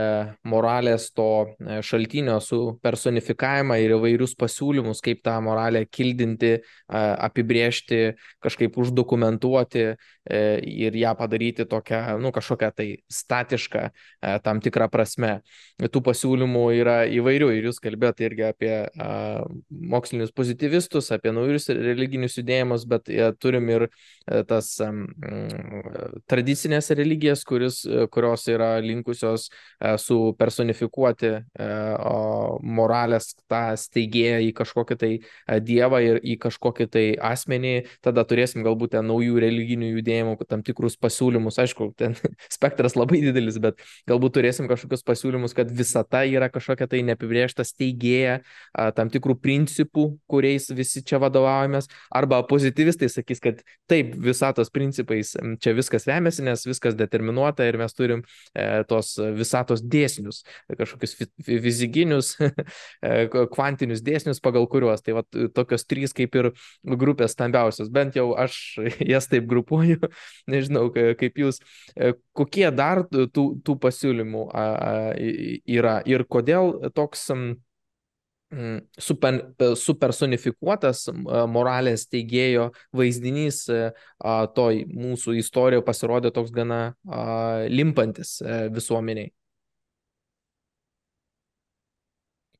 moralės to e, šaltinio su personifikavimą ir įvairius pasiūlymus, kaip tą moralę kildinti, apibriežti, kažkaip uždokumentuoti. e, ir ją padaryti tokią, nu, kažkokią tai statišką tam tikrą prasme. Tų pasiūlymų yra įvairių ir jūs kalbėjote irgi apie mokslinius pozityvistus, apie naujus religinius judėjimus, bet turim ir tas tradicinės religijas, kuris, kurios yra linkusios su personifikuoti uh, moralės tą steigėją į kažkokį tai dievą ir į kažkokį tai asmenį, tada turėsim galbūt naujų religinių judėjimų, tam tikrus pasiūlymus, aišku, ten <laughs> spektras labai didelis, bet galbūt turėsim kažkokius pasiūlymus, kad visata yra kažkokia tai neapibriešta steigėja, tam tikrų principų, kuriais visi čia vadovaujamės, arba pozityvistai sakys, kad taip, visatos principais čia viskas remiasi, nes viskas determinuota ir mes turim e, tos visatos dėsnius, kažkokius fizikinius, <laughs> e, kvantinius dėsnius, pagal kuriuos. Tai va, tokios trys kaip ir grupės stambiausios. Bent jau aš <laughs> jas taip grupuoju, <laughs> nežinau kaip jūs. E, kokie dar tų, tų pasiūlymų yra ir kodėl toks super, supersonifikuotas e, moralės teigėjo vaizdinys e, toj mūsų istorijoje pasirodė toks gana limpantis visuomeniai.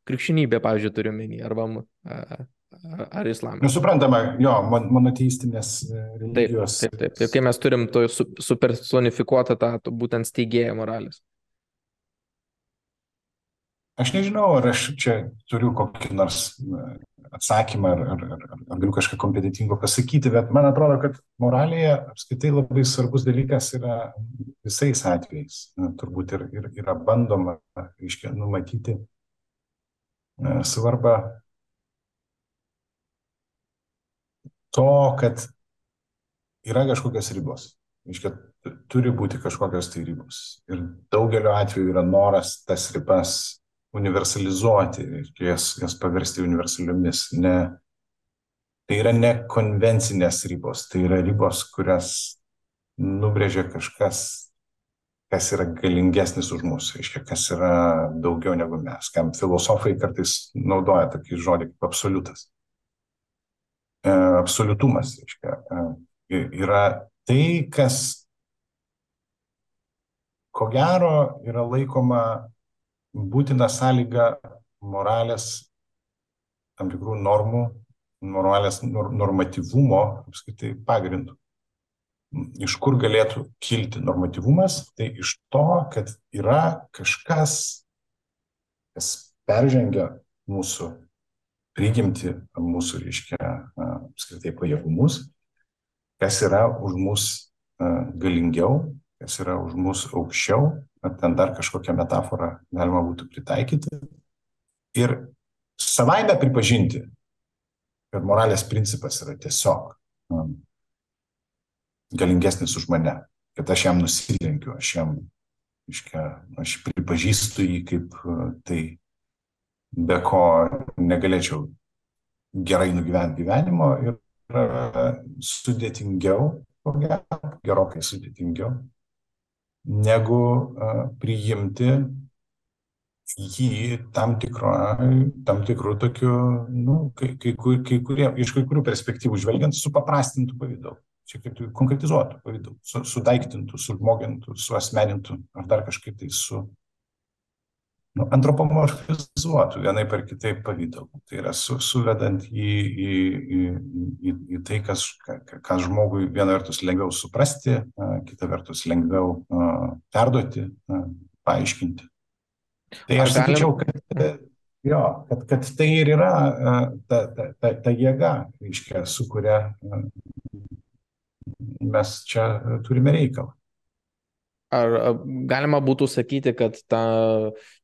Krikščionybė, pavyzdžiui, turiu menį, arba ar islamas. Nesuprantama, jo, monoteistinės religijos. Taip, taip, taip, taip, kai mes turim to supersonifikuotą tą būtent steigėją moralės. Aš nežinau, ar aš čia turiu kokį nors atsakymą, ar, ar, ar, ar galiu kažką kompetitingo pasakyti, bet man atrodo, kad moralėje apskaitai labai svarbus dalykas yra visais atvejais. Turbūt ir, ir yra bandoma, reiškia, numatyti svarbą to, kad yra kažkokios ribos. Reiškia, turi būti kažkokios tai ribos. Ir daugeliu atveju yra noras tas ribas universalizuoti ir jas, jas paversti universaliomis. Ne, tai yra ne konvencinės ribos, tai yra ribos, kurias nubrėžia kažkas, kas yra galingesnis už mus, reiškia, kas yra daugiau negu mes, kam filosofai kartais naudoja tokį žodį kaip absoliutas. E, absoliutumas, reiškia, e, yra tai, kas ko gero yra laikoma būtina sąlyga moralės tam tikrų normų, moralės normatyvumo apskritai pagrindų iš kur galėtų kilti normatyvumas, tai iš to, kad yra kažkas, kas peržengia mūsų prigimti, mūsų, reiškia, apskritai pajėgumus, kas yra už mus galingiau, kas yra už mus aukščiau, ar ten dar kažkokią metaforą galima būtų pritaikyti. Ir savaime pripažinti, kad moralės principas yra tiesiog galingesnis už mane, kad aš jam nusilenkiu, aš jam, iškia, aš pripažįstu jį kaip tai, be ko negalėčiau gerai nugyventi gyvenimo ir sudėtingiau, gerokai sudėtingiau, negu priimti jį tam, tikro, tam tikrų tokių, nu, kai, kai, kai kurie, iš kai kurių perspektyvų žvelgiant, supaprastintų pavydalu šiek tiek konkretizuotų pavydalu, su, sudaiktintų, sužmogintų, suasmenintų ar dar kažkaip tai su nu, antropomorfizuotų vienai per kitaip pavydalu. Tai yra su, suvedant į, į, į, į, į tai, kas, kas žmogui viena vertus lengviau suprasti, kita vertus lengviau perduoti, paaiškinti. Tai aš sakyčiau, kad Jo, kad, kad tai ir yra ta, ta, ta, ta jėga, reiškia, su kuria mes čia turime reikalą. Ar galima būtų sakyti, kad ta,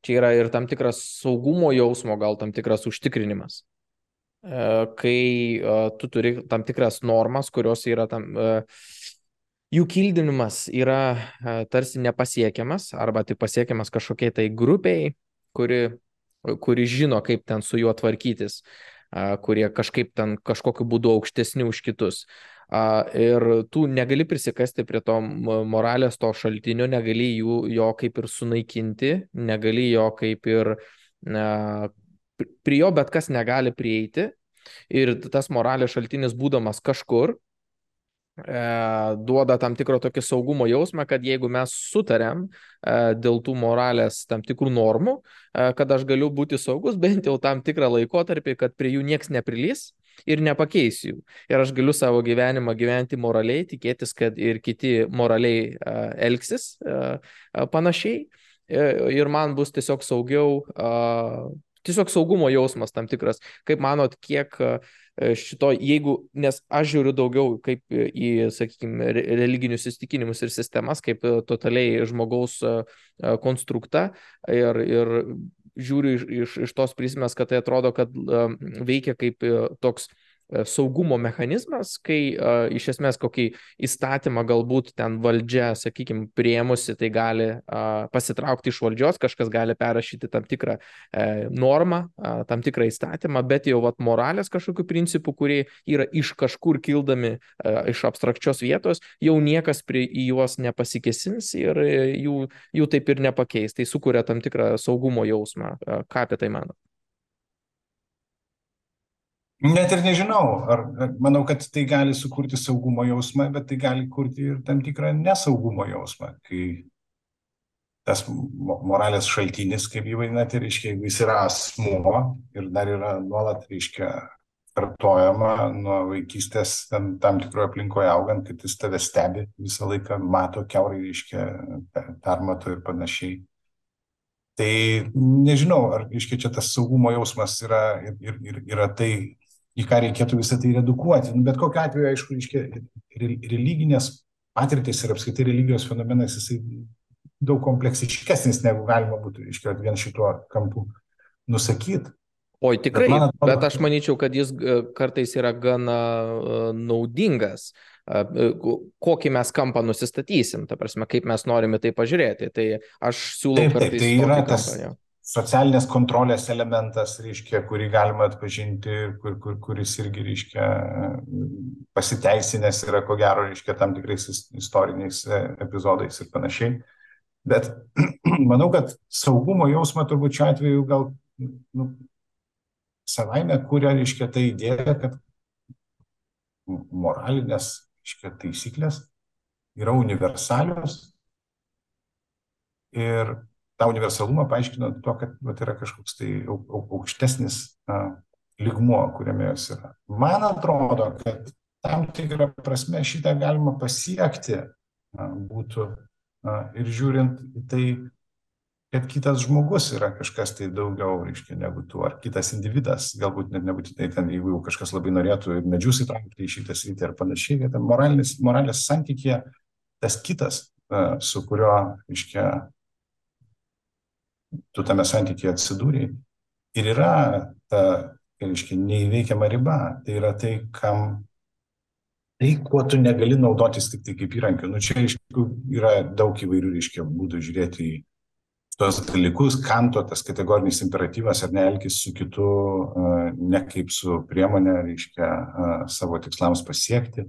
čia yra ir tam tikras saugumo jausmo, gal tam tikras užtikrinimas, e, kai e, tu turi tam tikras normas, kurios yra tam, e, jų kildinimas yra tarsi nepasiekiamas arba tik pasiekiamas kažkokiai tai grupiai, kuri, kuri žino, kaip ten su juo tvarkytis, kurie kažkaip ten kažkokiu būdu aukštesni už kitus ir tu negali prisikasti prie to moralės to šaltinio, negali jų, jo kaip ir sunaikinti, negali jo kaip ir, prie jo bet kas negali prieiti. Ir tas moralės šaltinis būdamas kažkur, duoda tam tikro tokio saugumo jausmą, kad jeigu mes sutarėm e, dėl tų moralės tam tikrų normų, e, kad aš galiu būti saugus <laughs> bent jau tam tikrą laikotarpį, kad prie jų nieks neprilys, ir nepakeis jų. Ir aš galiu savo gyvenimą gyventi moraliai, tikėtis, kad ir kiti moraliai elgsis panašiai. Ir man bus tiesiog saugiau, tiesiog saugumo jausmas tam tikras. Kaip manot, kiek šito, jeigu, nes aš žiūriu daugiau kaip į, sakykime, religinius įstikinimus ir sistemas, kaip totaliai žmogaus konstruktą ir, ir žiūriu iš, iš, iš tos prizmės, kad tai atrodo, kad veikia kaip toks E, saugumo mechanizmas, kai uh, iš esmės kokį įstatymą galbūt ten valdžia, sakykime, priemusi, tai gali uh, pasitraukti iš valdžios, kažkas gali perrašyti tam tikrą uh, normą, uh, tam tikrą įstatymą, bet jau vat, moralės kažkokių principų, kurie yra iš kažkur kildami uh, iš abstrakčios vietos, jau niekas prie į juos nepasikesins ir jų, jų taip ir nepakeis. Tai sukuria tam tikrą saugumo jausmą. Uh, ką apie tai manot? Net ir nežinau, ar, manau, kad tai gali sukurti saugumo jausmą, bet tai gali kurti ir tam tikrą nesaugumo jausmą, kai tas moralės šaltinis, kaip jį vadinate, reiškia, jeigu jis yra asmuo ir dar yra nuolat, reiškia, kartojama nuo vaikystės tam, tam tikroje aplinkoje augant, kad jis tave stebi visą laiką, mato keurai, reiškia, permato ir panašiai. Tai nežinau, ar, reiškia, čia tas saugumo jausmas yra, ir, ir, yra tai, į ką reikėtų visą tai redukuoti. Nu, bet kokiu atveju, aišku, reiškia, religinės patirtis ir apskaitai religijos fenomenas, jisai daug kompleksiškesnis, negu galima būtų, reiškia, vien šituo kampu nusakyti. Oi, tikrai, bet, atrodo, bet aš manyčiau, kad jis e, kartais yra gana uh, naudingas. Uh, kokį mes kampą nusistatysim, ta prasme, kaip mes norime tai pažiūrėti. Tai aš siūlau taip, taip, kartais. Tai yra tas, kampą, socialinės kontrolės elementas, reiškia, kurį galima atpažinti, kur, kur, kuris irgi, reiškia, pasiteisinęs yra, ko gero, reiškia, tam tikrais istoriniais e, epizodais ir panašiai. Bet <clears throat> manau, kad saugumo jausmą turbūt šiuo atveju gal nu, savaime kuria, reiškia, ta idėja, kad moralinės, reiškia, taisyklės yra universalios ir tą universalumą paaiškino tuo, kad vat, yra kažkoks tai aukštesnis a, ligmuo, kuriame jos yra. Man atrodo, kad tam tikrą prasme šitą galima pasiekti a, būtų a, ir žiūrint į tai, kad kitas žmogus yra kažkas tai daugiau, reiškia, negu tu, ar kitas individas, galbūt net nebūtinai ten, jeigu jau kažkas labai norėtų ir medžius įtraukti į šitą sritį ar panašiai, kad moralės, moralės santykė tas kitas, su kuriuo, reiškia, tu tame santykėje atsidūrėjai. Ir yra ta, reiškia, neįveikiama riba. Tai yra tai, kam, tai, kuo tu negali naudotis tik tai kaip įrankiu. Nu, čia, iš tikrųjų, yra daug įvairių, reiškia, būdų žiūrėti į tuos dalykus, kanto tas kategorinis imperatyvas ar neelgis su kitu, ne kaip su priemonė, reiškia, savo tikslams pasiekti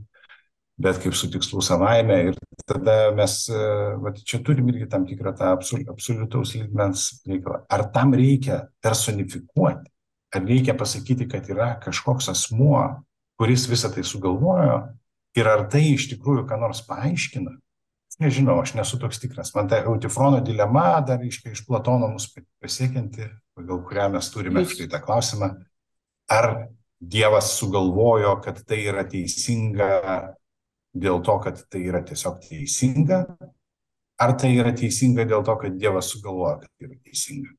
bet kaip su tikslu savaime. Ir tada mes, e, va, čia turim irgi tam tikrą tą absol, absoliutaus lygmens reikalą. Ar tam reikia personifikuoti? Ar reikia pasakyti, kad yra kažkoks asmuo, kuris visą tai sugalvojo ir ar tai iš tikrųjų ką nors paaiškina? Nežinau, aš nesu toks tikras. Man ta Eutifrono dilema dar iškai iš Platono mus pasiekianti, pagal kurią mes turime štai tą klausimą. Ar Dievas sugalvojo, kad tai yra teisinga dėl to, kad tai yra tiesiog teisinga, ar tai yra teisinga dėl to, kad Dievas sugalvoja, kad tai yra teisinga.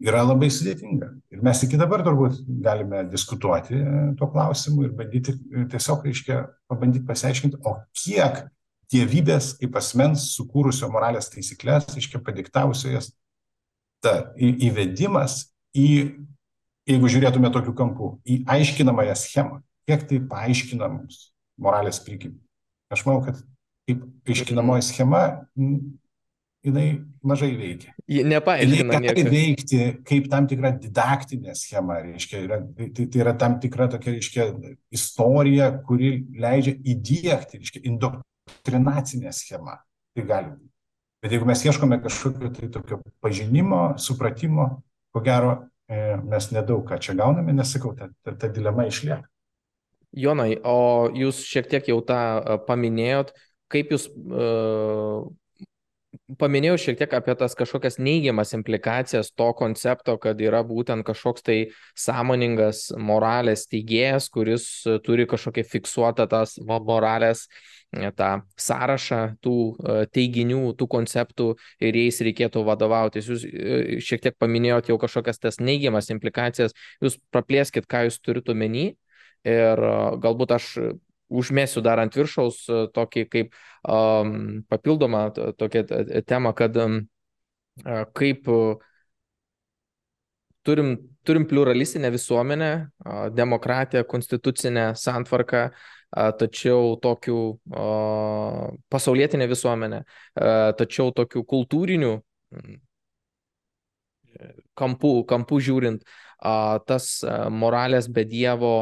Yra labai sudėtinga. Ir mes iki dabar turbūt galime diskutuoti e, tuo klausimu ir bandyti e, tiesiog, reiškia, pabandyti pasiaiškinti, o kiek dievybės kaip asmens sukūrusio moralės taisyklės, reiškia, padiktavusio jas, ta įvedimas į, jeigu žiūrėtume tokiu kampu, į aiškinamąją schemą, kiek tai paaiškina mums moralės prigimtį. Aš manau, kad kaip aiškinamoji schema, jinai mažai veikia. Ji nepaaiškina. Gali veikti kaip tam tikra didaktinė schema, reiškia, yra, tai, tai yra tam tikra tokia, reiškia, istorija, kuri leidžia įdėkti, reiškia, indoktrinacinė schema. Tai gali būti. Bet jeigu mes ieškome kažkokio tai tokio pažinimo, supratimo, ko gero, e, mes nedaug ką čia gauname, nesakau, ta, ta, ta dilema išlieka. Jonai, o jūs šiek tiek jau tą paminėjot, kaip jūs uh, paminėjau šiek tiek apie tas kažkokias neigiamas implikacijas to koncepto, kad yra būtent kažkoks tai sąmoningas moralės teigėjas, kuris turi kažkokią fiksuotą tas moralės tą sąrašą tų teiginių, tų konceptų ir jais reikėtų vadovautis. Jūs šiek tiek paminėjot jau kažkokias tas neigiamas implikacijas, jūs praplėskit, ką jūs turite omeny ir galbūt aš užmėsiu dar ant viršaus tokį kaip um, papildomą tokią temą, kad um, kaip turim, turim pluralistinę visuomenę, demokratiją, konstitucinę santvarką, tačiau tokių pasaulietinę visuomenę, tačiau tokių kultūrinių kampų, kampų žiūrint, tas moralės be Dievo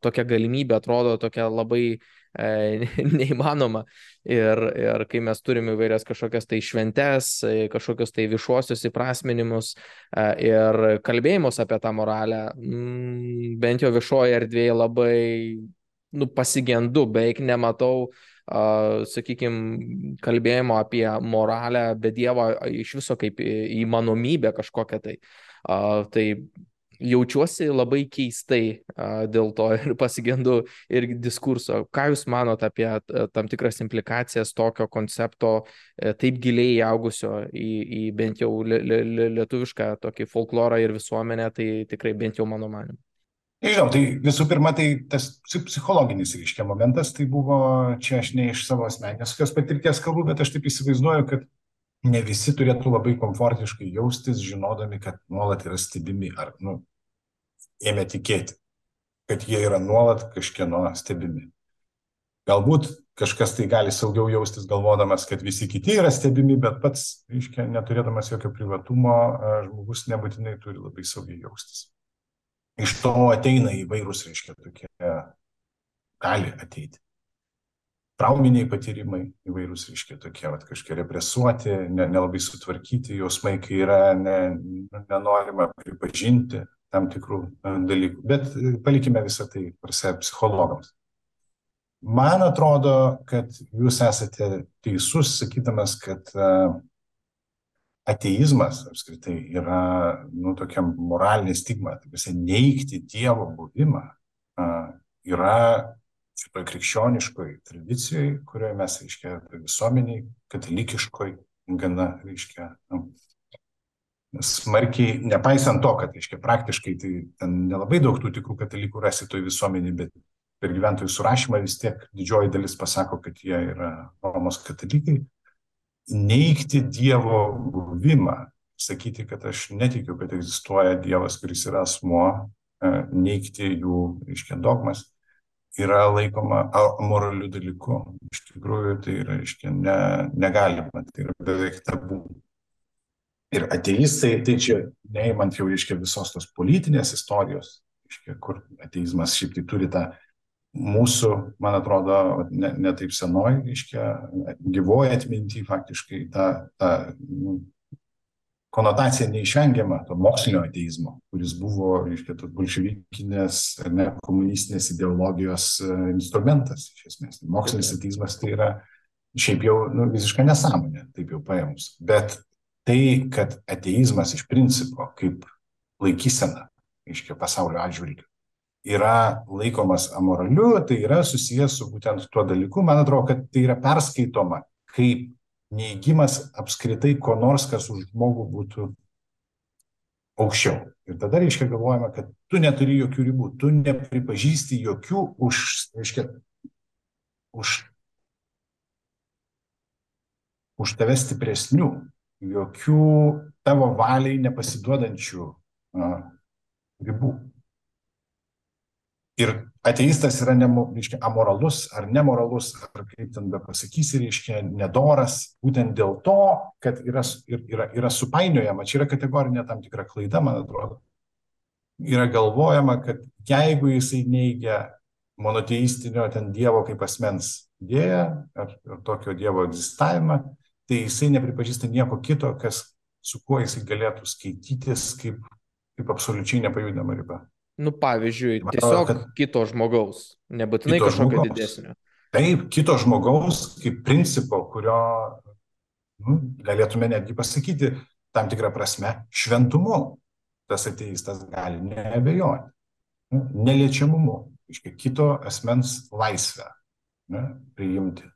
tokia galimybė atrodo tokia labai e, <laughs> neįmanoma. Ir, ir kai mes turime įvairias kažkokias tai šventes, e, kažkokius tai viešuosius įprasminimus e, ir kalbėjimus apie tą moralę, mm, bent jau viešoje erdvėje labai nu, pasigendu, beveik nematau Uh, sakykime, kalbėjimo apie moralę be Dievo iš viso kaip įmanomybę kažkokią tai. Tai jaučiuosi labai keistai dėl to ir <laughs> pasigendu ir diskurso. Ką Jūs manot apie tam tikras implikacijas tokio koncepto e, taip giliai įaugusio į, į bent jau li, li, lietuvišką tokį folklorą ir visuomenę, tai tikrai bent jau mano manimu. Nežinau, tai visų pirma, tai tas psichologinis reiškia momentas, tai buvo čia aš ne iš savo asmenės patirties kalbų, bet aš taip įsivaizduoju, kad ne visi turėtų labai komfortiškai jaustis, žinodami, kad nuolat yra stebimi ar nu, ėmė tikėti, kad jie yra nuolat kažkieno stebimi. Galbūt kažkas tai gali saugiau jaustis galvodamas, kad visi kiti yra stebimi, bet pats, reiškia, neturėdamas jokio privatumo, žmogus nebūtinai turi labai saugiai jaustis. Iš to ateina įvairūs, reiškia, tokie gali ateiti. Trauminiai patyrimai įvairūs, reiškia, tokie, vat, kažkiek represuoti, ne, nelabai sutvarkyti jausmai, kai yra ne, nenorima pripažinti tam tikrų dalykų. Bet palikime visą tai prasė psichologams. Man atrodo, kad jūs esate teisus, sakydamas, kad e, ateizmas apskritai yra, nu, tokia moralinė stigma, tai visai neikti Dievo buvimą yra šitoje krikščioniškoje tradicijoje, kurioje mes, reiškia, visuomeniai, katalikiškoje, gana, reiškia, nu, smarkiai, nepaisant to, kad, reiškia, praktiškai tai ten nelabai daug tų tikrų katalikų rasi toj visuomeniai, bet per gyventojų surašymą vis tiek didžioji dalis pasako, kad jie yra Romos katalikai, neikti Dievo buvimą, sakyti, kad aš netikiu, kad egzistuoja Dievas, kuris yra asmuo, e, neikti jų, reiškia, dogmas, yra laikoma amoraliu dalyku. Iš tikrųjų, tai yra, reiškia, ne, negalima, tai yra beveik tabu. Ir ateistai, tai čia neįmant jau, reiškia, visos tos politinės istorijos, reiškia, kur ateizmas šiaip tai turi tą mūsų, man atrodo, ne, ne taip senoj, reiškia, gyvoja atminti faktiškai ta, ta nu, konotacija neišvengiama to mokslinio ateizmo, kuris buvo, reiškia, tos bolševikinės ne komunistinės ideologijos e, instrumentas, iš esmės. Mokslinis ateizmas tai yra šiaip jau nu, visiška nesąmonė, taip jau paėmus. Bet tai, kad ateizmas iš principo kaip laikysena, reiškia, pasaulio atžvilgiu, yra laikomas amoraliu, tai yra susijęs su būtent tuo dalyku. Man atrodo, kad tai yra perskaitoma kaip neįgymas apskritai ko nors, kas už žmogų būtų aukščiau. Ir tada reiškia galvojama, kad tu neturi jokių ribų, tu nepripažįsti jokių už, reiškia, už, už tave stipresnių, jokių tavo valiai nepasiduodančių a, ribų. Ir ateistas yra nemo, reiškia, amoralus ar nemoralus, ar kaip ten be pasakysi, reiškia, nedoras, būtent dėl to, kad yra, yra, yra supainiojama, čia yra kategorinė tam tikra klaida, man atrodo. Yra galvojama, kad jeigu jisai neigia monoteistinio ten Dievo kaip asmens idėją ar, ar tokio Dievo egzistavimą, tai jisai nepripažįsta nieko kito, kas, su kuo jisai galėtų skaitytis kaip, kaip absoliučiai nepajudama riba. Nu, pavyzdžiui, tiesiog kad... kito žmogaus, nebūtinai kito kažkokio žmogaus. didesnio. Taip, kito žmogaus kaip principo, kurio nu, galėtume netgi pasakyti tam tikrą prasme šventumu. Tas ateistas gali neabejoti. Nu, neliečiamumu, iškai kito asmens laisvę ne, priimti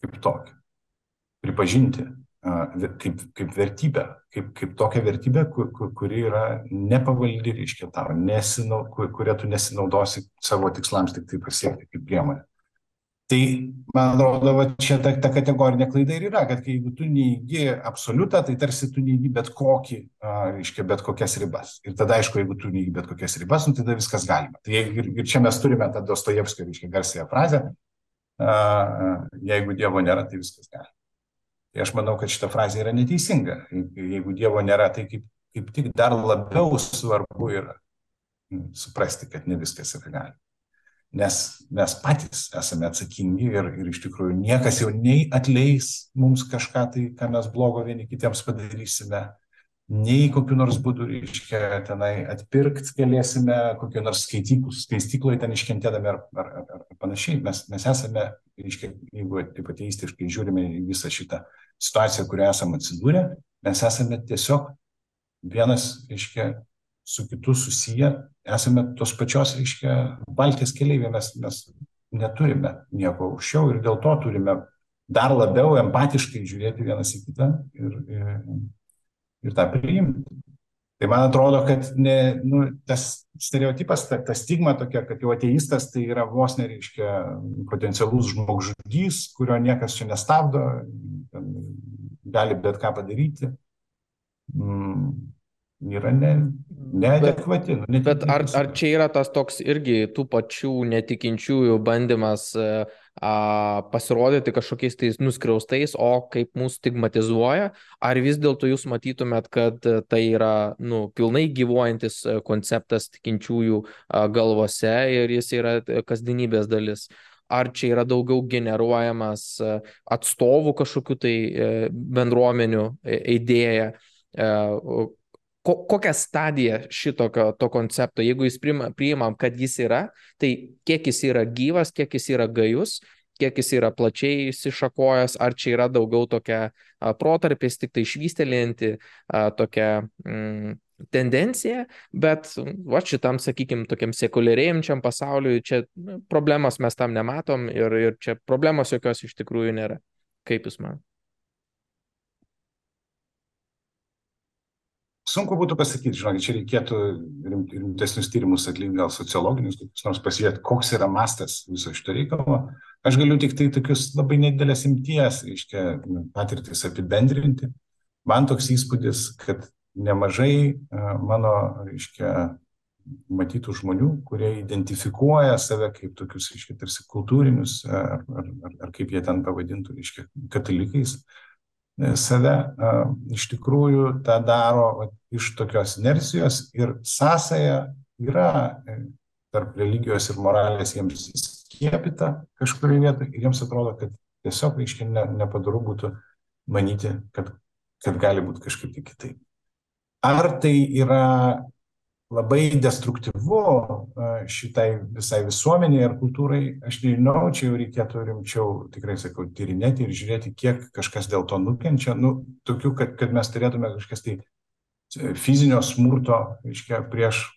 kaip tokį, pripažinti kaip, kaip vertybę, kaip, kaip tokią vertybę, kur, kur, kuri yra nepavaldi, reiškia tau, nesinau, kur, kuria tu nesinaudosi savo tikslams tik tai pasiekti kaip priemonė. Tai, man atrodo, va, čia ta, ta kategorinė klaida ir yra, kad jeigu tu neįgy absoliutą, tai tarsi tu neįgy bet kokį, reiškia, bet kokias ribas. Ir tada, aišku, jeigu tu neįgy bet kokias ribas, nu, tada viskas galima. Tai ir, ir čia mes turime tą Dostojevskio, reiškia, garsiąją frazę, a, a, jeigu Dievo nėra, tai viskas galima. Tai aš manau, kad šita frazė yra neteisinga. Jeigu Dievo nėra, tai kaip, kaip tik dar labiau svarbu yra suprasti, kad ne viskas yra galima. Nes mes patys esame atsakingi ir, ir iš tikrųjų niekas jau nei atleis mums kažką tai, ką mes blogo vieni kitiems padarysime, nei kokiu nors būdu, reiškia, tenai atpirkti galėsime, kokiu nors skaistykloje ten iškentėdami ar, ar, ar, ar panašiai. Mes, mes esame, reiškia, jeigu taip ateistiškai žiūrime į visą šitą situaciją, kurioje esame atsidūrę, mes esame tiesiog vienas, reiškia, su kitu susiję, esame tos pačios, reiškia, baltės keliai, mes, mes neturime nieko aukščiau ir dėl to turime dar labiau empatiškai žiūrėti vienas į kitą ir, ir ir tą priimti. Tai man atrodo, kad ne, nu, tas stereotipas, ta, ta stigma tokia, kad jau ateistas tai yra vos nereiškia potencialus žmogžudys, kurio niekas čia nestabdo, gali bet ką padaryti, mm, yra ne, neadekvati. Bet, nu, bet ar, ar čia yra tas toks irgi tų pačių netikinčiųjų bandymas uh, pasirodyti kažkokiais tais nuskriaustais, o kaip mūsų stigmatizuoja, ar vis dėlto jūs matytumėt, kad tai yra nu, pilnai gyvuojantis konceptas tikinčiųjų galvose ir jis yra kasdienybės dalis? Ar čia yra daugiau generuojamas atstovų kažkokiu tai bendruomenių idėja, ko, kokią stadiją šitokio to koncepto, jeigu jis priima, priimam, kad jis yra, tai kiek jis yra gyvas, kiek jis yra gajus, kiek jis yra plačiai įsišakojęs, ar čia yra daugiau tokia protarpės, tik tai išvystelėjanti tokia mm, tendencija, bet va šitam, sakykime, tokiam sekuliarėjančiam pasauliui čia nu, problemas mes tam nematom ir, ir čia problemos jokios iš tikrųjų nėra. Kaip Jūs man? Sunku būtų pasakyti, žinokit, čia reikėtų rimtesnius tyrimus atlikti, gal sociologinius, kokius nors pasižiūrėti, koks yra mastas viso šito reikalo. Aš galiu tik tai tokius labai nedidelės imties, reiškia, patirtis apibendrinti. Man toks įspūdis, kad nemažai mano, reiškia, matytų žmonių, kurie identifikuoja save kaip tokius, reiškia, tarsi kultūrinius, ar, ar, ar kaip jie ten pavadintų, reiškia, katalikais, save iš tikrųjų tą daro iš tokios inercijos ir sąsaja yra e, tarp religijos ir moralės jiems įskiepita kažkurioje vietoje ir jiems atrodo, kad tiesiog, reiškia, ne, nepadaru būtų manyti, kad, kad gali būti kažkaip tai kitaip. Ar tai yra labai destruktyvu šitai visai visuomeniai ar kultūrai, aš nežinau, čia jau reikėtų rimčiau, tikrai sakau, tyrinėti ir žiūrėti, kiek kažkas dėl to nukenčia. Nu, tokių, kad, kad mes turėtume kažkas tai e, fizinio smurto, reiškia, prieš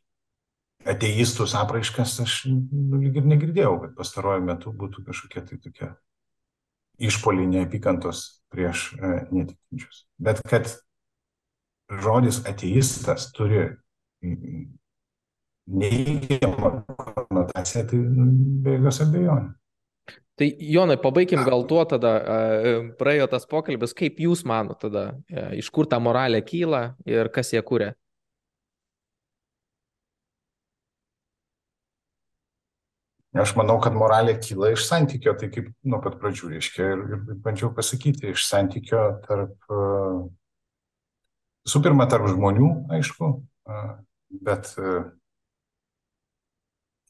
ateistus apraiškas, aš nu, lyg ir negirdėjau, kad pastaruoju metu būtų kažkokie tai tokie išpoliai neapykantos prieš e, netikinčius. Bet kad žodis ateistas turi neįgiamą konotaciją, tai nu, be jokios abejonės. Tai Jonai, pabaigim gal tuo tada, praėjo tas pokalbis, kaip jūs manote tada, iš kur ta moralė kyla ir kas ją kūrė? Aš manau, kad moralė kyla iš santykio, tai kaip nuo pat pradžių reiškia ir, ir bandžiau pasakyti, iš santykio tarp, visų pirma, tarp žmonių, aišku, bet e,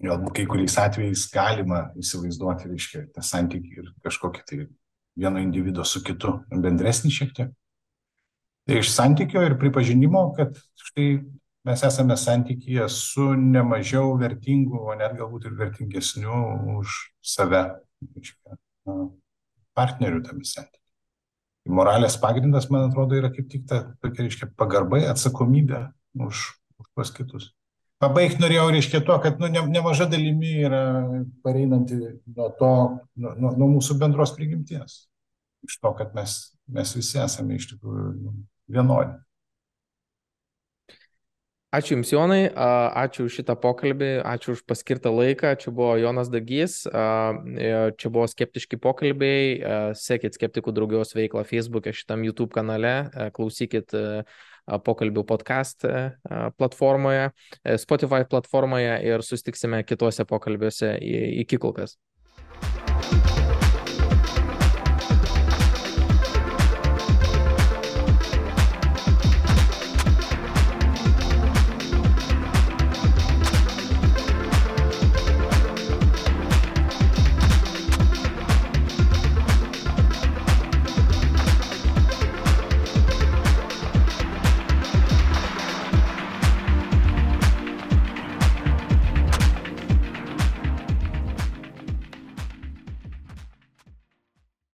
galbūt kai kuriais atvejais galima įsivaizduoti, reiškia, tą santykį ir kažkokį tai vieno individuo su kitu bendresnį šiek tiek. Tai iš santykio ir pripažinimo, kad štai mes esame santykyje su nemažiau vertingu, o net galbūt ir vertingesniu už save reiškia, partneriu tame santykiu. Moralės pagrindas, man atrodo, yra kaip tik ta tokia, reiškia, pagarbai, atsakomybė už už tuos kitus. Pabaigti norėjau, reiškia, to, kad nu, ne, nemaža dalimi yra pareinanti nuo to, nuo, nuo, nuo mūsų bendros prigimties. Iš to, kad mes, mes visi esame iš tikrųjų nu, vienodi. Ačiū Jums, Jonai, ačiū už šitą pokalbį, ačiū už paskirtą laiką. Čia buvo Jonas Dagys, čia buvo skeptiški pokalbiai. Sekit skeptikų draugijos veiklą Facebook'e, šitam YouTube kanale, klausykit pokalbių podcast platformoje, Spotify platformoje ir sustiksime kituose pokalbiuose iki kol kas.